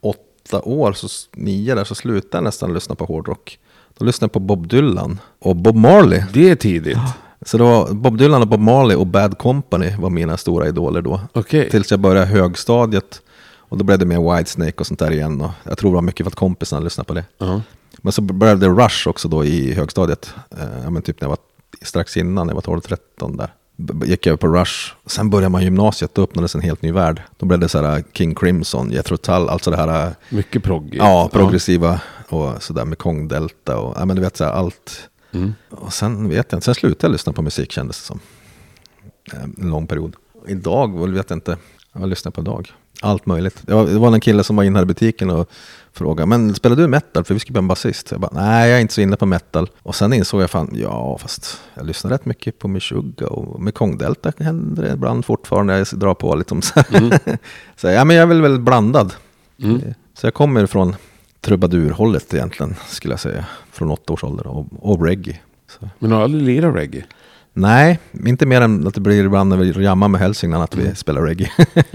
åtta år, så nio där, så slutade jag nästan lyssna på hårdrock. Då lyssnade jag på Bob Dylan och Bob Marley. Det är tidigt. Så det var Bob Dylan och Bob Marley och Bad Company var mina stora idoler då. Okej. Tills jag började högstadiet. Och då blev det mer Whitesnake och sånt där igen. Och jag tror det var mycket för att kompisarna lyssnade på det. Ja. Men så började Rush också då i högstadiet. Eh, ja, men typ när jag var strax innan, när jag var 12-13 där. B- Gick jag över på Rush. Sen började man gymnasiet, då öppnades en helt ny värld. Då blev det så här King Crimson, Jethro Tull, alltså det här eh, Mycket progg. ja, progressiva och sådär med Kong Delta och ja, men du vet så här, allt. Mm. Och sen vet jag inte, sen slutade jag lyssna på musik kändes det som. Eh, En lång period. Idag väl vet jag inte, jag lyssnar på idag. Allt möjligt. Det var, det var en kille som var inne här i butiken och frågade, men spelar du metal? För vi ska bli en basist. Jag bara, nej jag är inte så inne på metal. Och sen insåg jag fan, ja fast jag lyssnar rätt mycket på Meshuggah och med Kong Delta händer det ibland fortfarande. Jag drar på liksom. Så, så ja men jag är väl väldigt blandad. Mm. Så jag kommer från trubadurhållet egentligen, skulle jag säga. Från åtta års ålder och, och reggae. Så. Men du har aldrig lirat reggae? Nej, inte mer än att det blir ibland när vi jammar med Hälsingland att vi spelar reggae.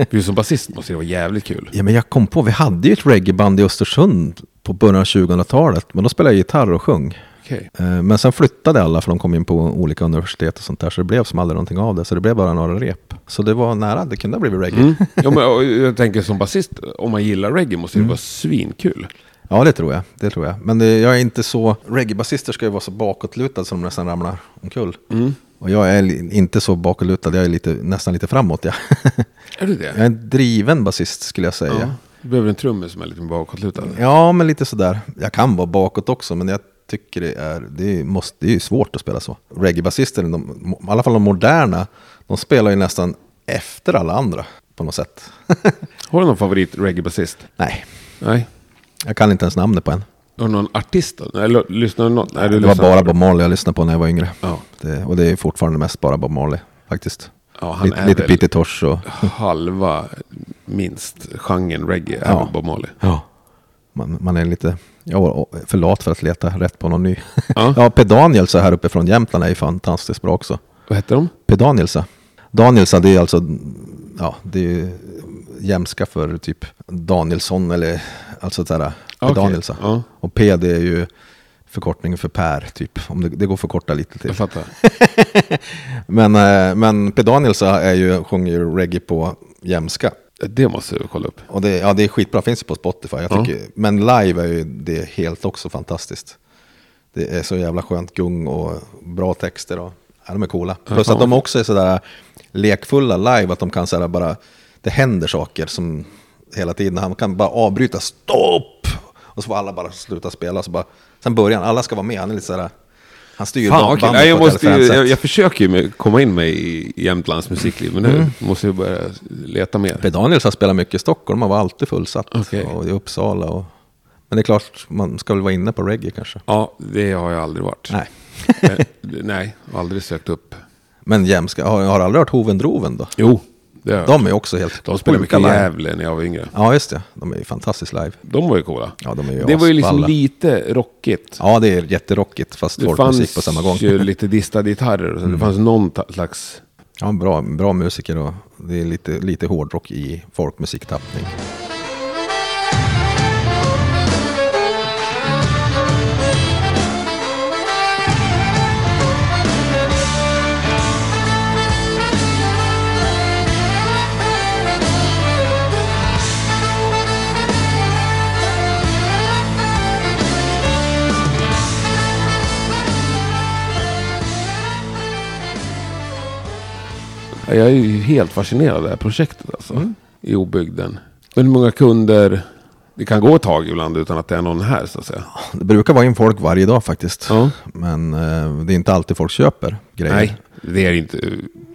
Du som basist måste det vara jävligt kul. ja, men jag kom på, vi hade ju ett reggaeband i Östersund på början av 2000-talet. Men då spelade jag gitarr och sjöng. Okej. Eh, Men sen flyttade alla för de kom in på olika universitet och sånt där. Så det blev som aldrig någonting av det. Så det blev bara några rep. Så det var nära, det kunde ha blivit reggae. Mm. Ja, men, jag tänker som basist, om man gillar reggae måste det Mm. vara svinkul. Ja, det tror jag. Det tror jag. Men det, jag är inte så... Reggae-basister ska ju vara så bakåtlutade som de nästan ramlar omkull. Mm. Och jag är inte så bakåtlutad, jag är lite, nästan lite framåt. Ja. Är du det? jag är en driven basist skulle jag säga. Ja. Ja. Du behöver en trummis som är lite bakåtlutad. men lite sådär. Jag kan vara bakåt också, men jag tycker det är, det måste, det är svårt att spela så. Reggae-basister, i alla fall de moderna, de spelar ju nästan efter alla andra på något sätt. Har du någon favorit reggae-basist? Nej, Nej. jag kan inte ens namnet på en. Har du någon artist då? Eller lyssnar du någon? Nej, du Det var bara Bob Marley jag lyssnade på när jag var yngre. Ja. Det, och det är fortfarande mest bara Bob Marley faktiskt. Ja, han lite är lite Peter Tosh och... halva, minst, genren reggae är väl Bob Marley. Ja. Man, man är lite ja, för lat för att leta rätt på någon ny. Ja. Ja, P. Danielsa här uppe från Jämtland är ju fantastiskt bra också. Vad heter de? P. Danielsa. Det är alltså, ja, det är ju jämska för typ Danielsson eller alltså sådär. P. Okej, Danielsa. ja. Och P det är ju förkortning för Per typ. Om det, det går att förkorta lite till. Jag fattar. Men, eh, men P. Danielsa är ju, sjunger ju reggae på jämska. Det måste du kolla upp. Och det, ja, det är skitbra, finns ju på Spotify. Jag Ja. tycker, Men live är ju det helt också fantastiskt. Det är så jävla skönt gung och bra texter. Och, ja, de är coola. Plus att de också är sådär lekfulla live, att de kan sådär bara, det händer saker som hela tiden. Han kan bara avbryta, stopp! Och så får alla bara sluta spela. Så bara, sen börjar han, alla ska vara med. Han är lite sådär, han styr Fan, bandet Nej, jag, måste, ju- jag, jag försöker ju komma in mig i Jämtlands musikliv, men nu Mm. måste jag börja leta mer. P. Daniels har spelat mycket i Stockholm, han var alltid fullsatt. Okej. Och i Uppsala. Och, men det är klart, man ska väl vara inne på reggae kanske. Ja, det har jag aldrig varit. Nej. Eh, Nej, aldrig sökt upp. Men jämska, har, har du aldrig hört Hovendroven då? Jo, det. De är också helt De spelade sjuka mycket i live. Gävle när jag var yngre. Ja, just det. De är ju fantastiskt live. De var ju coola. Ja, de är ju det var ju liksom lite rockigt. Ja, det är jätterockigt, fast Det folkmusik på samma gång. fanns ju lite distade gitarrer. och Så Mm. Det fanns någon slags... Ja, bra, bra musiker och det är lite, lite hårdrock i folkmusiktappning. Jag är ju helt fascinerad av det här projektet alltså. Mm. I obygden. Hur många kunder det kan gå ett tag ibland utan att det är någon här så att säga. Det brukar vara in folk varje dag faktiskt. Ja. Men eh, det är inte alltid folk köper grejer. Nej, det är inte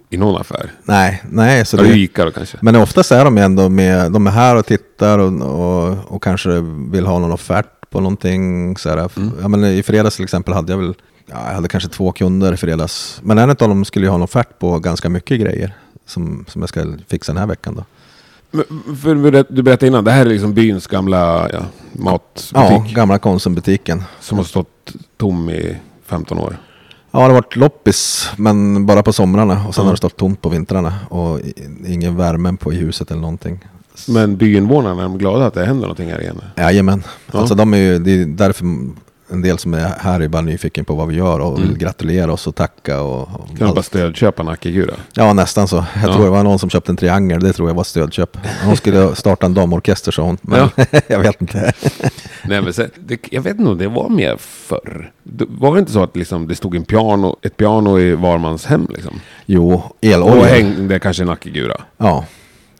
i någon affär. nej, nej så det, Ica då kanske. Men oftast är de ändå med, de är här och tittar och, och, och kanske vill ha någon offert på någonting. Så här. Mm. Ja, men I fredags till exempel hade jag väl, ja, jag hade kanske två kunder i fredags. Men en av dem skulle ju ha en offert på ganska mycket grejer. Som, som jag ska fixa den här veckan då. För för du berättade innan, det här är liksom byns gamla ja, matbutik. Ja, gamla Konsumbutiken. Som har stått tom i 15 år. Ja, det har varit loppis, men bara på somrarna. Och sen Ja. har det stått tomt på vintrarna. Och ingen värme på i huset eller någonting. Men byinvånarna är de glada att det händer någonting här igen. Jajamän. Ja. Alltså de är ju, det är därför en del som är här är bara nyfiken på vad vi gör och vill Mm. gratulera oss och tacka. Och, och Kan allt. bara stödköpa Nackegura? Ja, nästan så. Jag Ja. tror det var någon som köpte en triangel. Det tror jag var stödköp. Hon skulle starta en damorkester sa hon. Men jag vet inte. Nej, men sen, det, jag vet inte om det var mer förr. Det, var det inte så att liksom, det stod en piano, ett piano i var mans hem? Liksom? Jo, Och elorgel. hängde kanske Nackegura? Ja.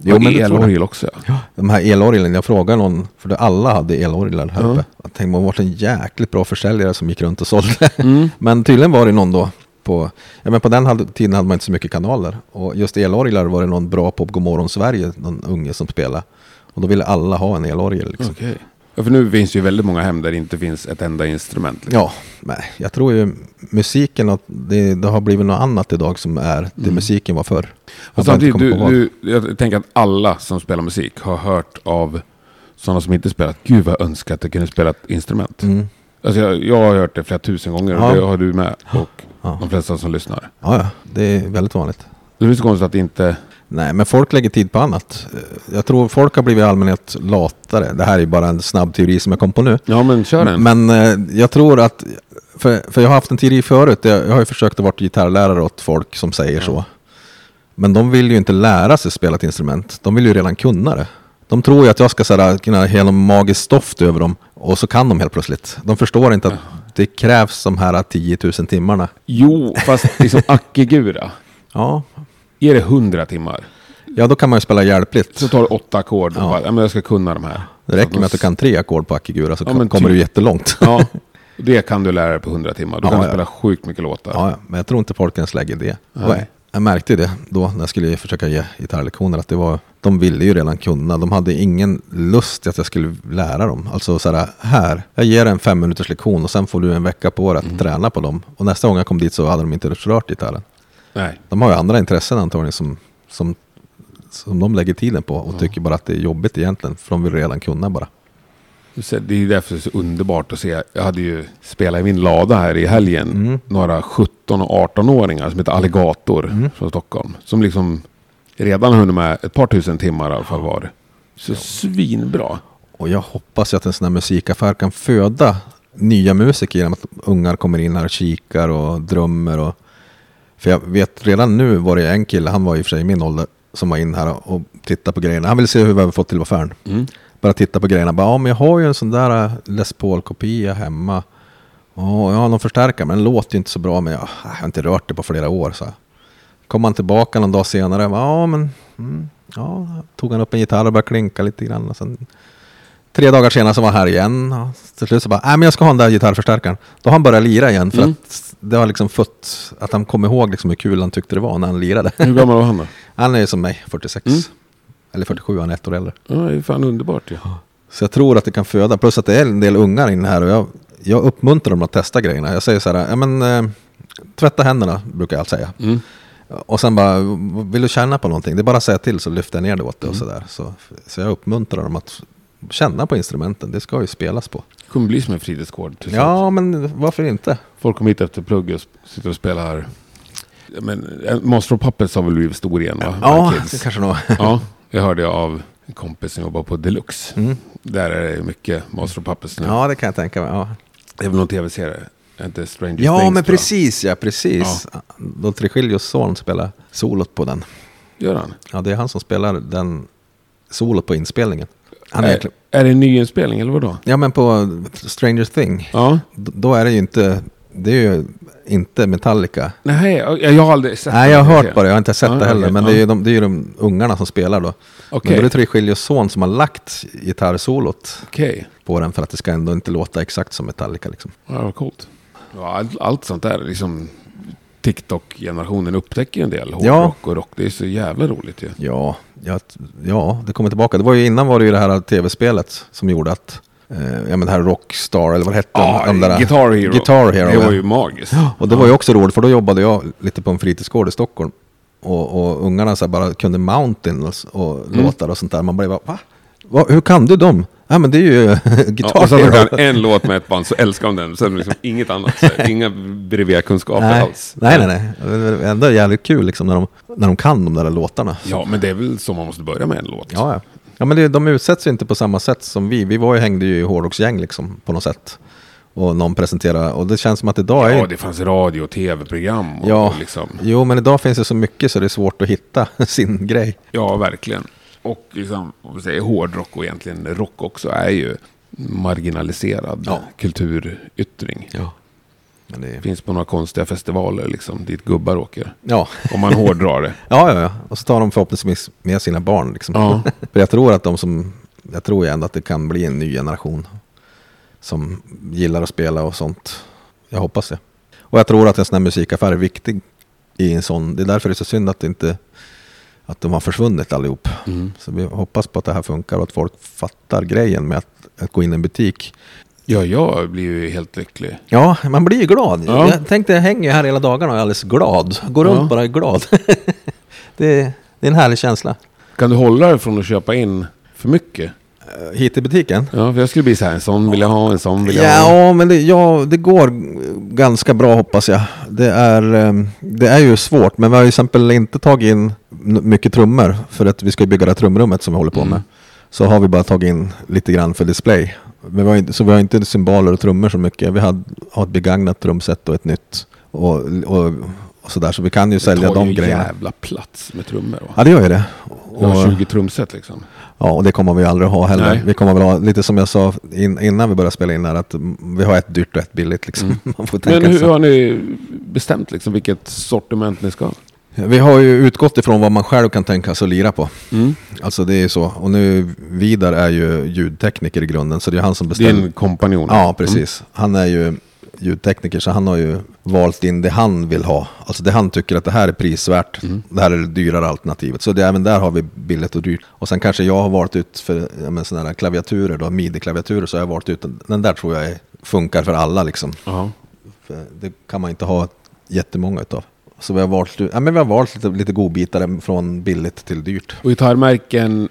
Jo, men elorgel också. Ja. De här elorgeln, jag frågade någon, för alla hade elorglar här uppe. Jag tänkte man var en jäkligt bra försäljare som gick runt och sålde. Mm. Men tydligen var det någon då på, ja men på den hade, tiden hade man inte så mycket kanaler. Och just elorglar var det någon bra på Godmorgon Sverige, någon unge som spelade. Och då ville alla ha en elorgel. Liksom. Okej. Ja, för nu finns det ju väldigt många hem där det inte finns ett enda instrument. Liksom. Ja, men jag tror ju musiken, att det, det har blivit något annat idag som är det musiken var förr. Och samtidigt, du, du, jag tänker att alla som spelar musik har hört av sådana som inte spelat. Gud vad jag önskar att jag kunde spela ett instrument. Mm. Alltså jag, jag har hört det flera tusen gånger Ja. och det har du med. Och Ja. de flesta som lyssnar. Ja, ja, det är väldigt vanligt. Det är så konstigt att inte... Nej, men folk lägger tid på annat. Jag tror folk har blivit i allmänhet latare. Det här är bara en snabb teori som jag kom på nu. Ja men kör den. Men eh, jag tror att, för, för jag har haft en teori förut, jag, har ju försökt att vara gitarrlärare åt folk som säger så. Men de vill ju inte lära sig spela ett instrument, de vill ju redan kunna det. De tror ju att jag ska sådär, kunna hälla magiskt stoft över dem och så kan de helt plötsligt. De förstår inte att det krävs de här 10 000 timmarna. Jo, fast liksom Akigura. Ja, Är det 100 timmar? ja då kan man ju spela hjälpligt. Så tar du åtta ackord och Ja. bara, ja men jag ska kunna de här. Det räcker med att du kan tre ackord på Akigura så Ja, kommer typ. du jättelångt. Ja, det kan du lära dig på 100 timmar. Du Ja, kan ja. spela sjukt mycket låtar. Ja, men jag tror inte folk ens lägger det. Nej. Jag märkte det då när jag skulle försöka ge gitarrlektioner att det var, de ville ju redan kunna. De hade ingen lust att jag skulle lära dem. Alltså så här, här, jag ger en fem minuters lektion och sen får du en vecka på dig att Mm. träna på dem. Och nästa gång jag kom dit så hade de inte rört gitarren. Nej. De har ju andra intressen antagligen som, som, som de lägger tiden på och tycker bara att det är jobbigt egentligen. För de vill redan kunna bara. Det är därför det är så underbart att se. Jag hade ju spelat i min lada här i helgen. Mm. Några 17 och 18-åringar som heter Alligator Mm. från Stockholm. Som liksom redan har hunnit med ett par tusen timmar i alla fall var. Så svinbra. Och jag hoppas ju att en sån här musikaffär kan föda nya musiker genom att ungar kommer in här och kikar och drömmer. Och, för jag vet redan nu var det en kille, han var i och för sig i min ålder, som var in här och tittade på grejerna. Han ville se hur vi har fått till affären. Mm. Bara titta på grejerna. Bara, ja, men jag har ju en sån där äh, Les Paul-kopia hemma. Ja, jag har någon förstärkare, men den låter ju inte så bra. Men jag, jag har inte rört det på flera år. Så. Kom han tillbaka någon dag senare. Ja, men mm, ja, tog han upp en gitarr och började klinka lite grann. Och sen, tre dagar senare så var han här igen. Och till slut så bara, nej men jag ska ha den där gitarrförstärkaren. Då har han börjat lira igen. För Mm. att det har liksom fått, att han kom ihåg liksom hur kul han tyckte det var när han lirade. Hur gammal var han då? Han är ju som mig, 46. Mm. Eller 47, han är ett år äldre. Ja, det är fan underbart ju. Så jag tror att det kan föda, plus att det är en del ungar inne här och jag, jag uppmuntrar dem att testa grejerna. Jag säger så här, ja men eh, tvätta händerna brukar jag alltid säga. Mm. Och sen bara, vill du känna på någonting? Det är bara att säga till så lyfter jag ner det åt dig och Mm. sådär. Så, så jag uppmuntrar dem att känna på instrumenten, det ska ju spelas på. Det kommer bli som en fritidsgård. Ja, men varför inte? Folk kommer hit efter plugg och sitter och spelar. Ja, Men, eh, Monster of Puppets har väl blivit stor igen va? Ja, det kanske nog. Ja, det hörde jag av en kompis som jobbar på Deluxe. Mm. Där är det mycket Monster of Puppets nu. Ja, det kan jag tänka mig. Ja, Det är väl någon tv-serie? Inte Stranger ja Things, men tror jag. precis, ja precis. Då Trigilios son spelar solot på den. Gör han? Ja, det är han som spelar den solot på inspelningen. Han är, är, det en nyinspelning eller vadå? Ja, men på Stranger Thing. Ja. d- Då är det ju inte... Det är ju inte Metallica. Nej, jag, jag har aldrig sett Nej, jag har hört bara, jag har inte sett Ja, det heller. okej, men det, är ju de, det är ju de ungarna som spelar då. Okej. Men då är det Trigilios son som har lagt gitarrsolot Okej, på den för att det ska ändå inte låta exakt som Metallica. Liksom. ja, vad coolt. Ja, allt, allt sånt där, liksom TikTok-generationen upptäcker en del Ja. hårdrock och rock. Det är så jävla roligt ju. Ja, ja, ja, det kommer tillbaka. Det var ju innan var det ju det här tv-spelet som gjorde att, eh, ja men det här Rockstar eller vad hette. Ja, de där- Guitar Hero. Guitar Hero, Det var ja. ju magiskt. Och det var ju också roligt för då jobbade jag lite på en fritidsgård i Stockholm. Och, och ungarna så bara kunde Mountains och Mm. låtar och sånt där. Man blev bara, va? Va? Hur kan du dem? Ja men det är ju Ja, Guitar och Hero. kan en låt med ett band så älskar de den. Sen liksom inget annat. Så inga brevia-kunskaper Nej, alls. nej, nej, nej. Det är ändå jävligt kul liksom när de, när de kan de där låtarna. Ja, men det är väl så man måste börja med en låt. Ja, ja. ja men det, de utsätts ju inte på samma sätt som vi. Vi var ju, hängde ju i hårdrocksgäng liksom på något sätt. Och någon presenterade, och det känns som att idag är Ja, det fanns radio och tv-program. Och, Ja, och liksom, jo men idag finns det så mycket så det är svårt att hitta sin grej. ja, verkligen. Och liksom, säger hårdrock och egentligen rock också är ju marginaliserad Ja. kulturyttring. Ja. Det, Finns på några konstiga festivaler liksom, dit gubbar åker. ja. Om man hårdrar det. Ja, ja, ja. Och så tar de förhoppningsvis med sina barn. Liksom. Ja. För jag tror att de som, jag tror ändå att det kan bli en ny generation som gillar att spela och sånt. Jag hoppas det. Och jag tror att en sån här musikaffär är viktig i en sån. Det är därför det är så synd att det inte att de har försvunnit allihop. Mm. Så vi hoppas på att det här funkar och att folk fattar grejen med att, att gå in i en butik. Ja, jag blir ju helt lycklig. Ja, man blir ju glad. Ja. Jag tänkte jag hänger här hela dagarna och är alldeles glad. Går runt Ja. bara glad. det, det är en härlig känsla. Kan du hålla dig från att köpa in för mycket? Eh, Hit till butiken? Ja, för jag skulle bli så här, en sån vill jag ha, en sån vill jag ha. Ja, men det, ja, det går ganska bra hoppas jag. Det är, ehm, det är ju svårt, men vi har ju till exempel inte tagit in mycket trummor för att vi ska bygga det här trumrummet som vi håller på med. Mm. Så har vi bara tagit in lite grann för display. Men vi har inte, så vi har inte cymbaler och trummor så mycket. Vi har, har ett begagnat trumset och ett nytt. Och, och, och sådär, så vi kan ju sälja det tar de ju grejerna. jävla plats med trummor. Va? Ja, det gör ju det. Och- 20 trumset liksom. Ja, och det kommer vi aldrig ha heller. Nej. Vi kommer väl ha, lite som jag sa in, innan vi började spela in här, att mm, vi har ett dyrt och ett billigt. Liksom. Man får tänka Mm. Men hur så. har ni bestämt liksom vilket sortiment ni ska ha? Vi har ju utgått ifrån vad man själv kan tänka sig att lira på. Mm. Alltså det är så. Och nu, Vidar är ju ljudtekniker i grunden, så det är han som Det bestämmer. en kompanjon. Ja, precis. Han är ju ljudtekniker, så han har ju valt in det han vill ha. Alltså det han tycker att det här är prisvärt. Mm. Det här är det dyrare alternativet. Så det, även där har vi billigt och dyrt. Och sen kanske jag har valt ut för ja, sådana här klaviaturer, då, midi-klaviaturer, så har jag valt ut den, där tror jag är, funkar för alla liksom. Ja. För det kan man inte ha jättemånga utav. Så vi har valt, ja, men vi har valt lite, lite godbitar från billigt till dyrt. Och gitarrmärken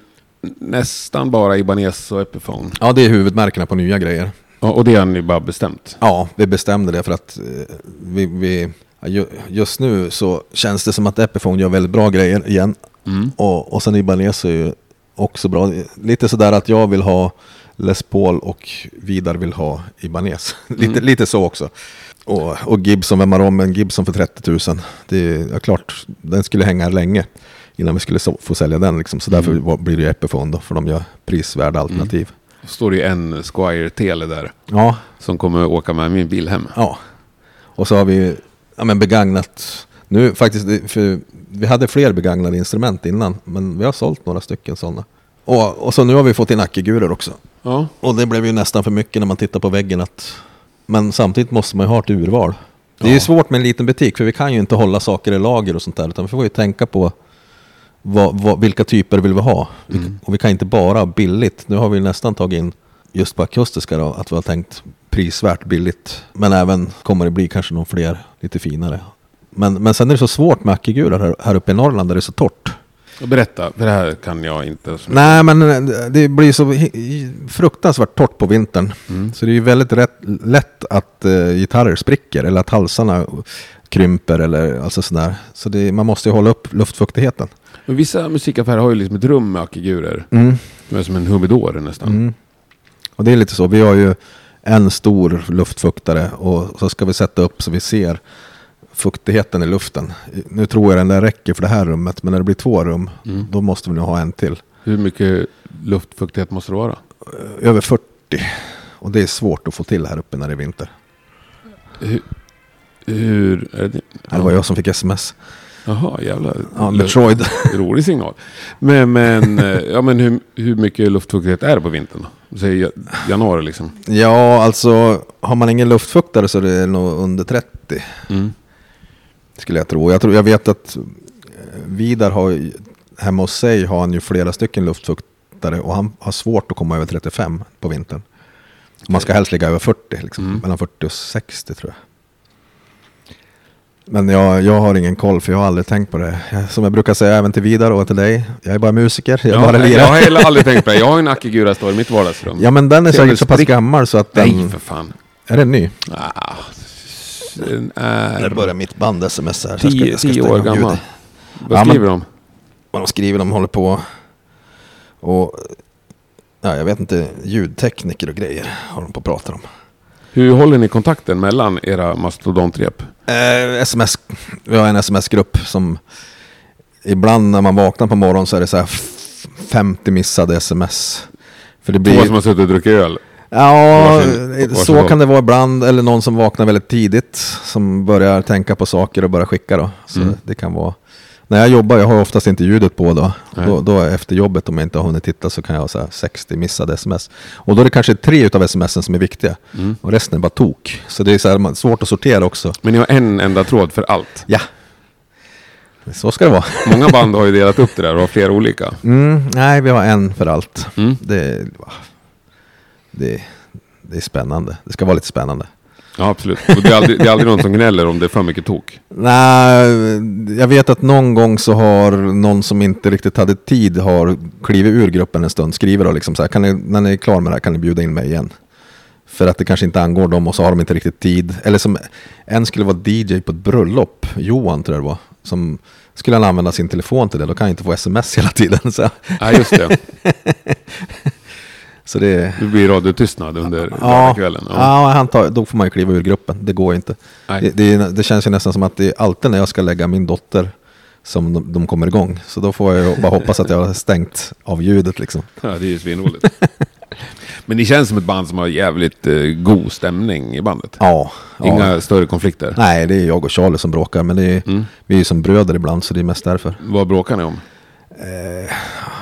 nästan bara Ibanez och Epiphone. Ja, det är huvudmärkena på nya grejer. Och det har ni bara bestämt. Ja, vi bestämde det för att eh, vi, vi, just nu så känns det som att Epiphone gör väldigt bra grejer igen. Mm. Och, och sen Ibanez är ju också bra. Lite sådär att jag vill ha Les Paul och Vidar vill ha Ibanez. lite, Mm. lite så också. Och, och Gibson, vem har med en Gibson för 30 000? Det är ja, klart, den skulle hänga länge innan vi skulle få sälja den. Liksom. Så därför Mm. var- blir det Epiphone då, för de gör prisvärda alternativ. Står det ju en Squire Tele där. Ja, Som kommer åka med min bil hem. Ja. Och så har vi ja, men begagnat. Nu faktiskt, för vi hade fler begagnade instrument innan. Men vi har sålt några stycken sådana. Och, och så nu har vi fått in ackigurer också. Ja. Och det blev ju nästan för mycket när man tittar på väggen. Att, men samtidigt måste man ju ha ett urval. Det är ju svårt med en liten butik för vi kan ju inte hålla saker i lager och sånt där. Utan vi får ju tänka på vad, vad, vilka typer vill vi ha. Mm. Och vi kan inte bara billigt. Nu har vi nästan tagit in just på akustiska då, att vi har tänkt prisvärt billigt. Men även kommer det bli kanske någon fler lite finare. Men, men sen är det så svårt med ackigurar här, här uppe i Norrland där det är så torrt. Berätta, för det här kan jag inte. Nej, men eh, det blir så fruktansvärt torrt på vintern. Mm. Så det är ju väldigt rätt, lätt att eh, gitarrer spricker eller att halsarna krymper eller alltså sådär. Så det, man måste ju hålla upp luftfuktigheten. Men vissa musikaffärer har ju liksom ett rum med ackigurer. Mm. Är som en humidor nästan. Mm. Och det är lite så. Vi har ju en stor luftfuktare och så ska vi sätta upp så vi ser fuktigheten i luften. Nu tror jag den där räcker för det här rummet, men när det blir två rum, Mm. då måste vi nog ha en till. Hur mycket luftfuktighet måste det vara? Över 40. Och det är svårt att få till här uppe när det är vinter. Hur, Hur... Är det, Det var jag som fick sms. Jaha, jävlar. Ja, Metroid. Rolig signal. Men, men, eh, ja, men hur, hur mycket luftfuktighet är det på vintern? Säg ja- januari liksom. Ja, alltså har man ingen luftfuktare så är det nog under 30. Mm. Skulle jag tro. Jag, tror, jag vet att eh, Vidar har, hemma hos sig har han ju flera stycken luftfuktare och han har svårt att komma över 35 på vintern. Man ska helst ligga över 40, liksom, Mm. mellan 40 och 60 tror jag. Men jag, jag har ingen koll för jag har aldrig tänkt på det. Som jag brukar säga även till Vidar och till dig. Jag är bara musiker, jag är Ja, bara jag har heller aldrig tänkt på det. Jag har ju en Akigura står i mitt vardagsrum. Ja men den är säkert så pass gammal så att den... Nej, för fan. Är den ny? Ah, den är börjar mitt band sms här. så jag ska- tio, jag ska tio år gammal. Vad Ja, men- skriver de? Vad de skriver, de håller på och... Ja, jag vet inte, ljudtekniker och grejer håller de på att prata om. Hur håller ni kontakten mellan era mastodontrep? Eh, sms, vi har en sms-grupp som... Ibland när man vaknar på morgonen så är det så här f- 50 missade sms. För det Två blir... som har suttit och druckit öl. Ja, Varsin- varsin så håll. kan det vara ibland. Eller någon som vaknar väldigt tidigt. Som börjar tänka på saker och börjar skicka då. Så Mm. det kan vara... När jag jobbar, jag har oftast inte ljudet på då. Då, då efter jobbet om jag inte har hunnit titta så kan jag ha så här 60 missade sms. Och då är det kanske tre utav smsen som är viktiga. Mm. Och resten är bara tok. Så det är så här, svårt att sortera också. Men ni har en enda tråd för allt. Ja. Så ska det vara. Många band har ju delat upp det där och har flera olika. Mm, nej, vi har en för allt. Mm. Det, det, det är spännande. Det ska vara lite spännande. Ja, absolut. Och det, är aldrig, det är aldrig någon som gnäller om det är för mycket tok. Nej, jag vet att någon gång så har någon som inte riktigt hade tid har klivit ur gruppen en stund, skriver då liksom så här, kan ni, när ni är klar med det här kan ni bjuda in mig igen. För att det kanske inte angår dem och så har de inte riktigt tid. Eller som en skulle vara DJ på ett bröllop, Johan tror jag det var. Som skulle han använda sin telefon till det, då kan han inte få sms hela tiden. Så, Ja, just det. så det... Det blir radiotystnad under Ja, kvällen. ja. han tar, då får man ju kliva ur gruppen. Det går inte. Det, det, det känns ju nästan som att det är alltid när jag ska lägga min dotter som de, de kommer igång. Så då får jag ju bara hoppas att jag har stängt av ljudet liksom. Ja, det är ju svinroligt. Men ni känns som ett band som har jävligt eh, god stämning i bandet. Ja. ja. Inga större konflikter. Nej, det är jag och Charlie som bråkar. Men det är, Mm. vi är ju som bröder ibland så det är mest därför. Vad bråkar ni om? Eh,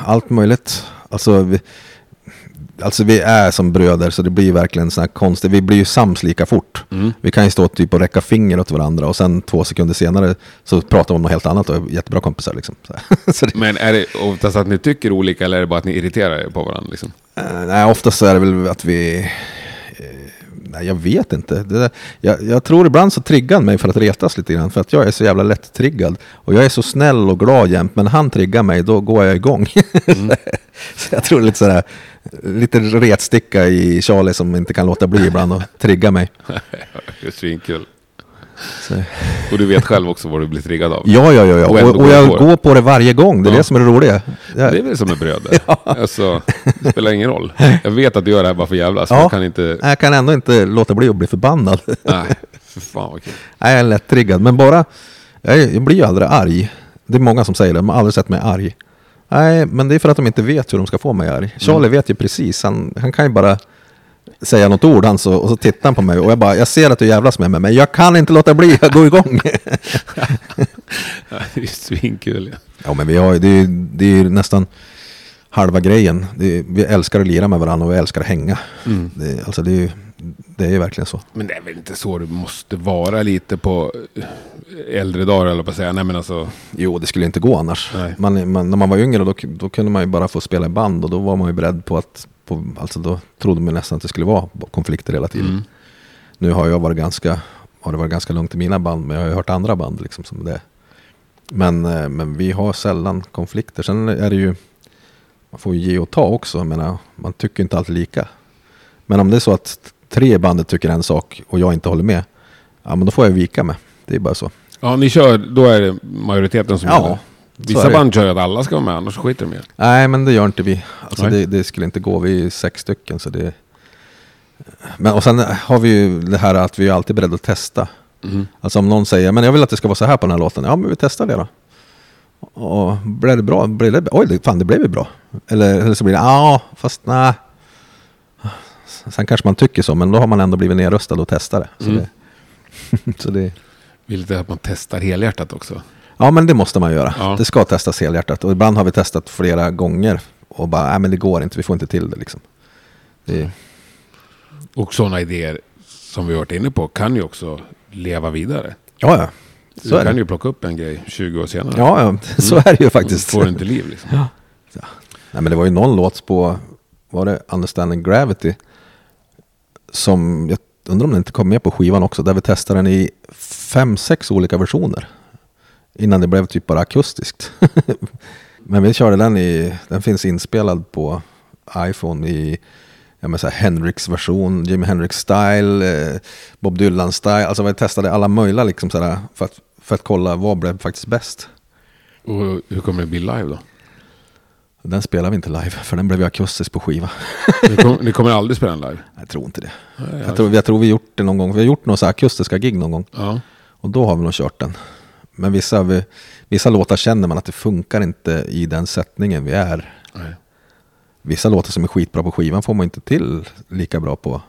allt möjligt. Alltså vi, alltså vi är som bröder så det blir verkligen sån här konstigt. Vi blir ju sams lika fort. Mm. Vi kan ju stå typ och räcka finger åt varandra och sen två sekunder senare så pratar vi om något helt annat och är jättebra kompisar liksom. Så, det, Men är det oftast att ni tycker olika eller är det bara att ni irriterar er på varandra? Liksom? Eh, nej, oftast så är det väl att vi... eh, nej, jag vet inte. Där, jag, jag tror ibland så triggar han mig för att retas lite grann. För att jag är så jävla lätt triggad. Och jag är så snäll och glad jämt. Men han triggar mig, då går jag igång. så jag tror lite sådär... Lite retsticka i Charlie som inte kan låta bli ibland och trigga mig. det är svinkul. Så. Och du vet själv också vad du blir triggad av. Ja, ja, ja. ja. Och Och, går jag på det. går på det varje gång. Det är Ja. det som är det roliga. Jag, Det är väl som en bröder. Alltså, det spelar ingen roll. Jag vet att du gör det här bara för jävla så Ja. jag kan inte... jag kan ändå inte låta bli att bli förbannad. Nej, för fan vad kul. Nej, jag är lätt triggad. Men bara, jag blir ju aldrig arg. Det är många som säger det, de har aldrig sett mig arg. Nej, men det är för att de inte vet hur de ska få mig arg. Charlie Mm. vet ju precis, han, han kan ju bara säga något ord han så, och så tittar han på mig och jag bara, jag ser att du jävlas med mig, men jag kan inte låta bli, jag går igång. Det är svinkul. Ja. ja, men vi har det är det är nästan halva grejen. Är, vi älskar att lira med varandra och vi älskar att hänga. Mm. Det, alltså det är det är ju verkligen så. Men det är väl inte så det måste vara lite på eh, äldre dagar eller på att säga. Nej men alltså. Jo, det skulle inte gå annars. Man, man, när man var yngre då, då kunde man ju bara få spela i band och då var man ju beredd på att, på, alltså då trodde man nästan att det skulle vara konflikter hela tiden. Mm. Nu har jag varit ganska, har det varit ganska lugnt i mina band, men jag har ju hört andra band liksom som det. Men, eh, men vi har sällan konflikter. Sen är det ju, man får ju ge och ta också. Jag menar, man tycker inte alltid lika. Men om det är så att tre i bandet tycker en sak och jag inte håller med, ja men då får jag vika med. Det är bara så. Ja ni kör, då är det majoriteten som Ja, gäller. Vissa band kör ju att alla ska vara med, annars skiter de det. Nej, men det gör inte vi. Alltså det, det skulle inte gå. Vi är sex stycken. Så det... men, och sen har vi ju det här att vi är alltid beredda att testa. Mm. Alltså om någon säger men jag vill att det ska vara så här på den här låten. Ja, men vi testar det då. Och blev det bra? Blev det, oj, fan det blev ju bra. Eller, eller så blir det ja, fast nej. Sen kanske man tycker så, men då har man ändå blivit nedröstad och testat det. Så, Mm. det, så det Vill inte att man testar helhjärtat också. Ja, men det måste man göra. Ja. Det ska testas helhjärtat. Och ibland har vi testat flera gånger och bara, nej men det går inte, vi får inte till det liksom. Det, Och sådana idéer som vi har varit inne på kan ju också leva vidare. ja, ja. Så du kan det. ju plocka upp en grej 20 år senare. Ja, ja, så är det ju faktiskt. Får till liv liksom. Nej, men det var ju någon låt på, var det Understanding Gravity? Som, jag undrar om den inte kom med på skivan också, där vi testade den i fem, sex olika versioner. Innan det blev typ bara akustiskt. men vi körde den i, den finns inspelad på iPhone i jag menar så här Hendrix version, Jimi Hendrix style, eh, Bob Dylan style. Alltså vi testade alla möjliga liksom så där, för, att, för att kolla vad blev faktiskt bäst. Och hur kommer det bli live då? Den spelar vi inte live, för den blev ju akustisk på skiva. Ni, kom, ni kommer aldrig spela den live? Jag tror inte det. Nej, Jag tror, jag tror vi gjort det någon gång. Vi har gjort några så akustiska gig någon gång. Ja. Och då har vi nog kört den. Men vissa, vi, vissa låtar känner man att det funkar inte i den sättningen vi är. Nej. Vissa låtar som är skitbra på skivan får man inte till lika bra på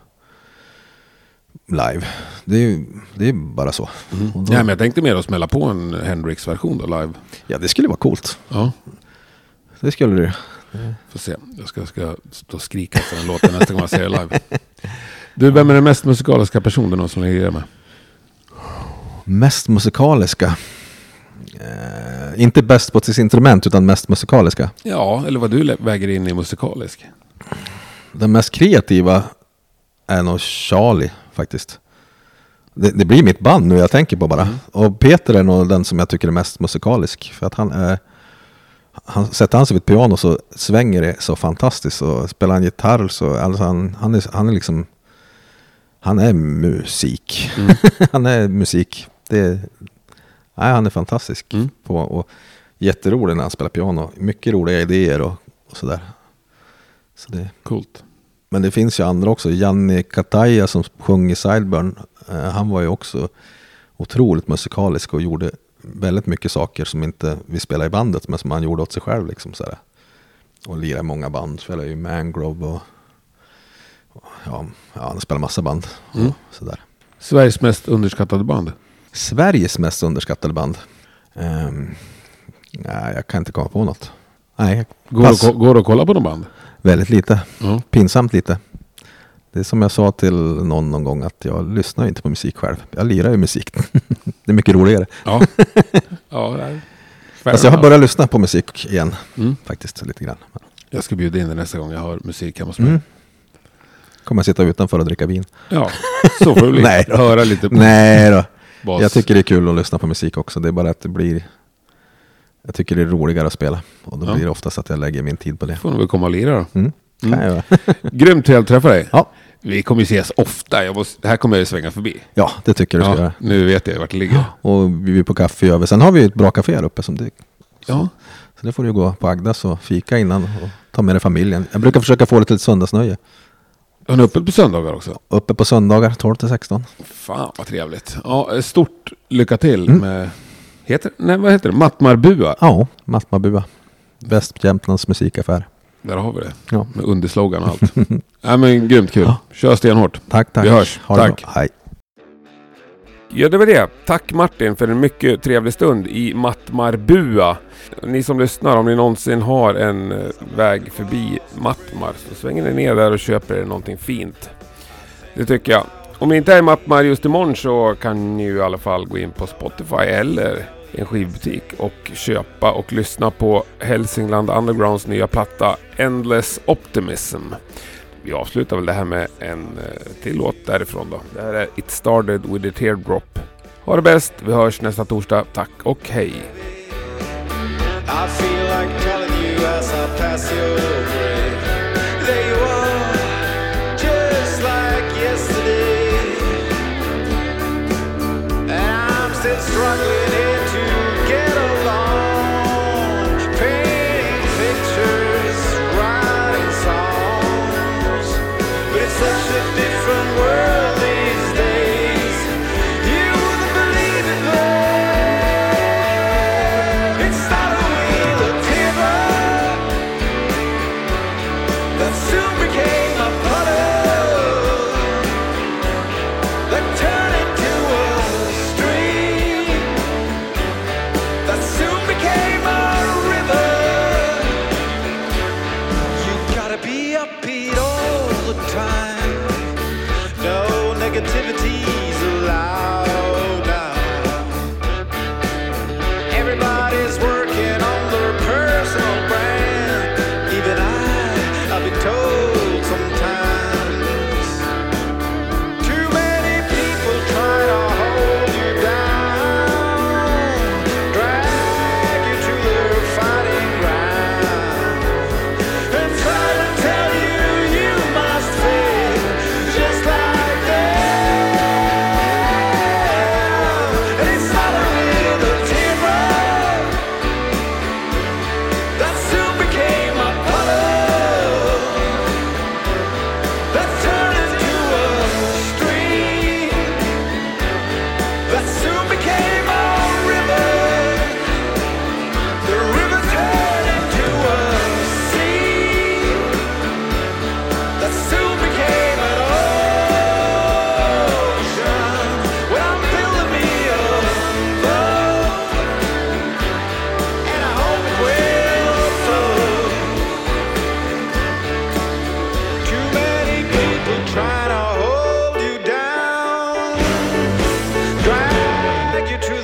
live. Det är ju det är bara så. Och då, Mm. Nej, men jag tänkte mer att smälla på en Hendrix-version då live. Ja, det skulle vara coolt. Ja, Det skulle det. får se. Jag ska, ska stå och skrika efter den låten nästa gång jag ser live. Du, vem är den mest musikaliska personen som ligger med? Mest musikaliska. Eh, inte bäst på sitt instrument, utan mest musikaliska. Ja, eller vad du väger in i musikalisk. Den mest kreativa är nog Charlie faktiskt. Det, det blir mitt band nu jag tänker på bara. Och Peter är nog den som jag tycker är mest musikalisk. För att han är... Han, sätter han sig vid ett piano så svänger det så fantastiskt. Och spelar han gitarr så... Alltså han, han, är, han är liksom... Han är musik. han är musik. Det, nej, han är fantastisk. Mm. På, och jätterolig när han spelar piano. Mycket roliga idéer och, och sådär. Så det, Coolt. men det finns ju andra också. Janni Kataja som sjöng i Sideburn. Eh, han var ju också otroligt musikalisk och gjorde väldigt mycket saker som inte vi spelade i bandet. Men som han gjorde åt sig själv. Liksom, sådär. Och lirade i många band. Spelade ju Mangrove och, och ja, ja, han spelar massa band. Mm. Och sådär. Sveriges mest underskattade band? Sveriges mest underskattade band. Um, nej, jag kan inte komma på något. Nej, Går, pass. ko- går att kolla på någon band? väldigt lite. Ja. pinsamt lite. Det är som jag sa till någon någon gång att jag lyssnar inte på musik själv. Jag lirar ju musik. det är mycket roligare. Ja. ja. Fast jag har börjat lyssna på musik igen. Mm. Faktiskt lite grann. Jag ska bjuda in dig nästa gång jag har musik hemma hos mig. Mm. Kommer jag sitta utanför och dricka vin? Ja, så får bli. Nej då. Höra lite på Nej då. bas. Jag tycker det är kul att lyssna på musik också. Det är bara att det blir... Jag tycker det är roligare att spela. Och då Ja. blir det oftast att jag lägger min tid på det. får nog väl komma och lira då. Mm. Mm. Grymt trevligt att träffa dig. Ja. Vi kommer ju ses ofta. Jag måste, här kommer jag ju svänga förbi. ja, det tycker du ska Ja, göra. nu vet jag vart det ligger. Och vi är på kaffe över. Sen har vi ett bra café här uppe. Som det, Ja, Så det får du gå på Agdas och fika innan och ta med dig familjen. Jag brukar försöka få lite söndagsnöje. har ni öppet på söndagar också? Uppe på söndagar 12 till 16. Fan vad trevligt. Ja, stort lycka till Mm. med... Heter, nej, vad heter det? Mattmarbua. Ja, Mattmabua. Bäst Jämtlands musikaffär. Där har vi det. Ja. Med underslogan och allt. Nej men grymt kul. Ja. Kör stenhårt. Tack, tack. Vi hörs. Ha Tack. Hej. Ja, det var det. Tack Martin för en mycket trevlig stund i Mattmarbua. Ni som lyssnar, om ni någonsin har en eh, väg förbi Mattmar så svänger ni ner där och köper er någonting fint. Det tycker jag. Om ni inte är i Mattmar just imorgon så kan ni ju i alla fall gå in på Spotify eller en skivbutik och köpa och lyssna på Hälsingland Undergrounds nya platta Endless Optimism. Vi avslutar väl det här med en eh, till låt därifrån då. Det här är It Started With A Teardrop. Ha det bäst, vi hörs nästa torsdag. Tack och hej! struggling a different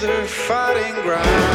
the fighting ground.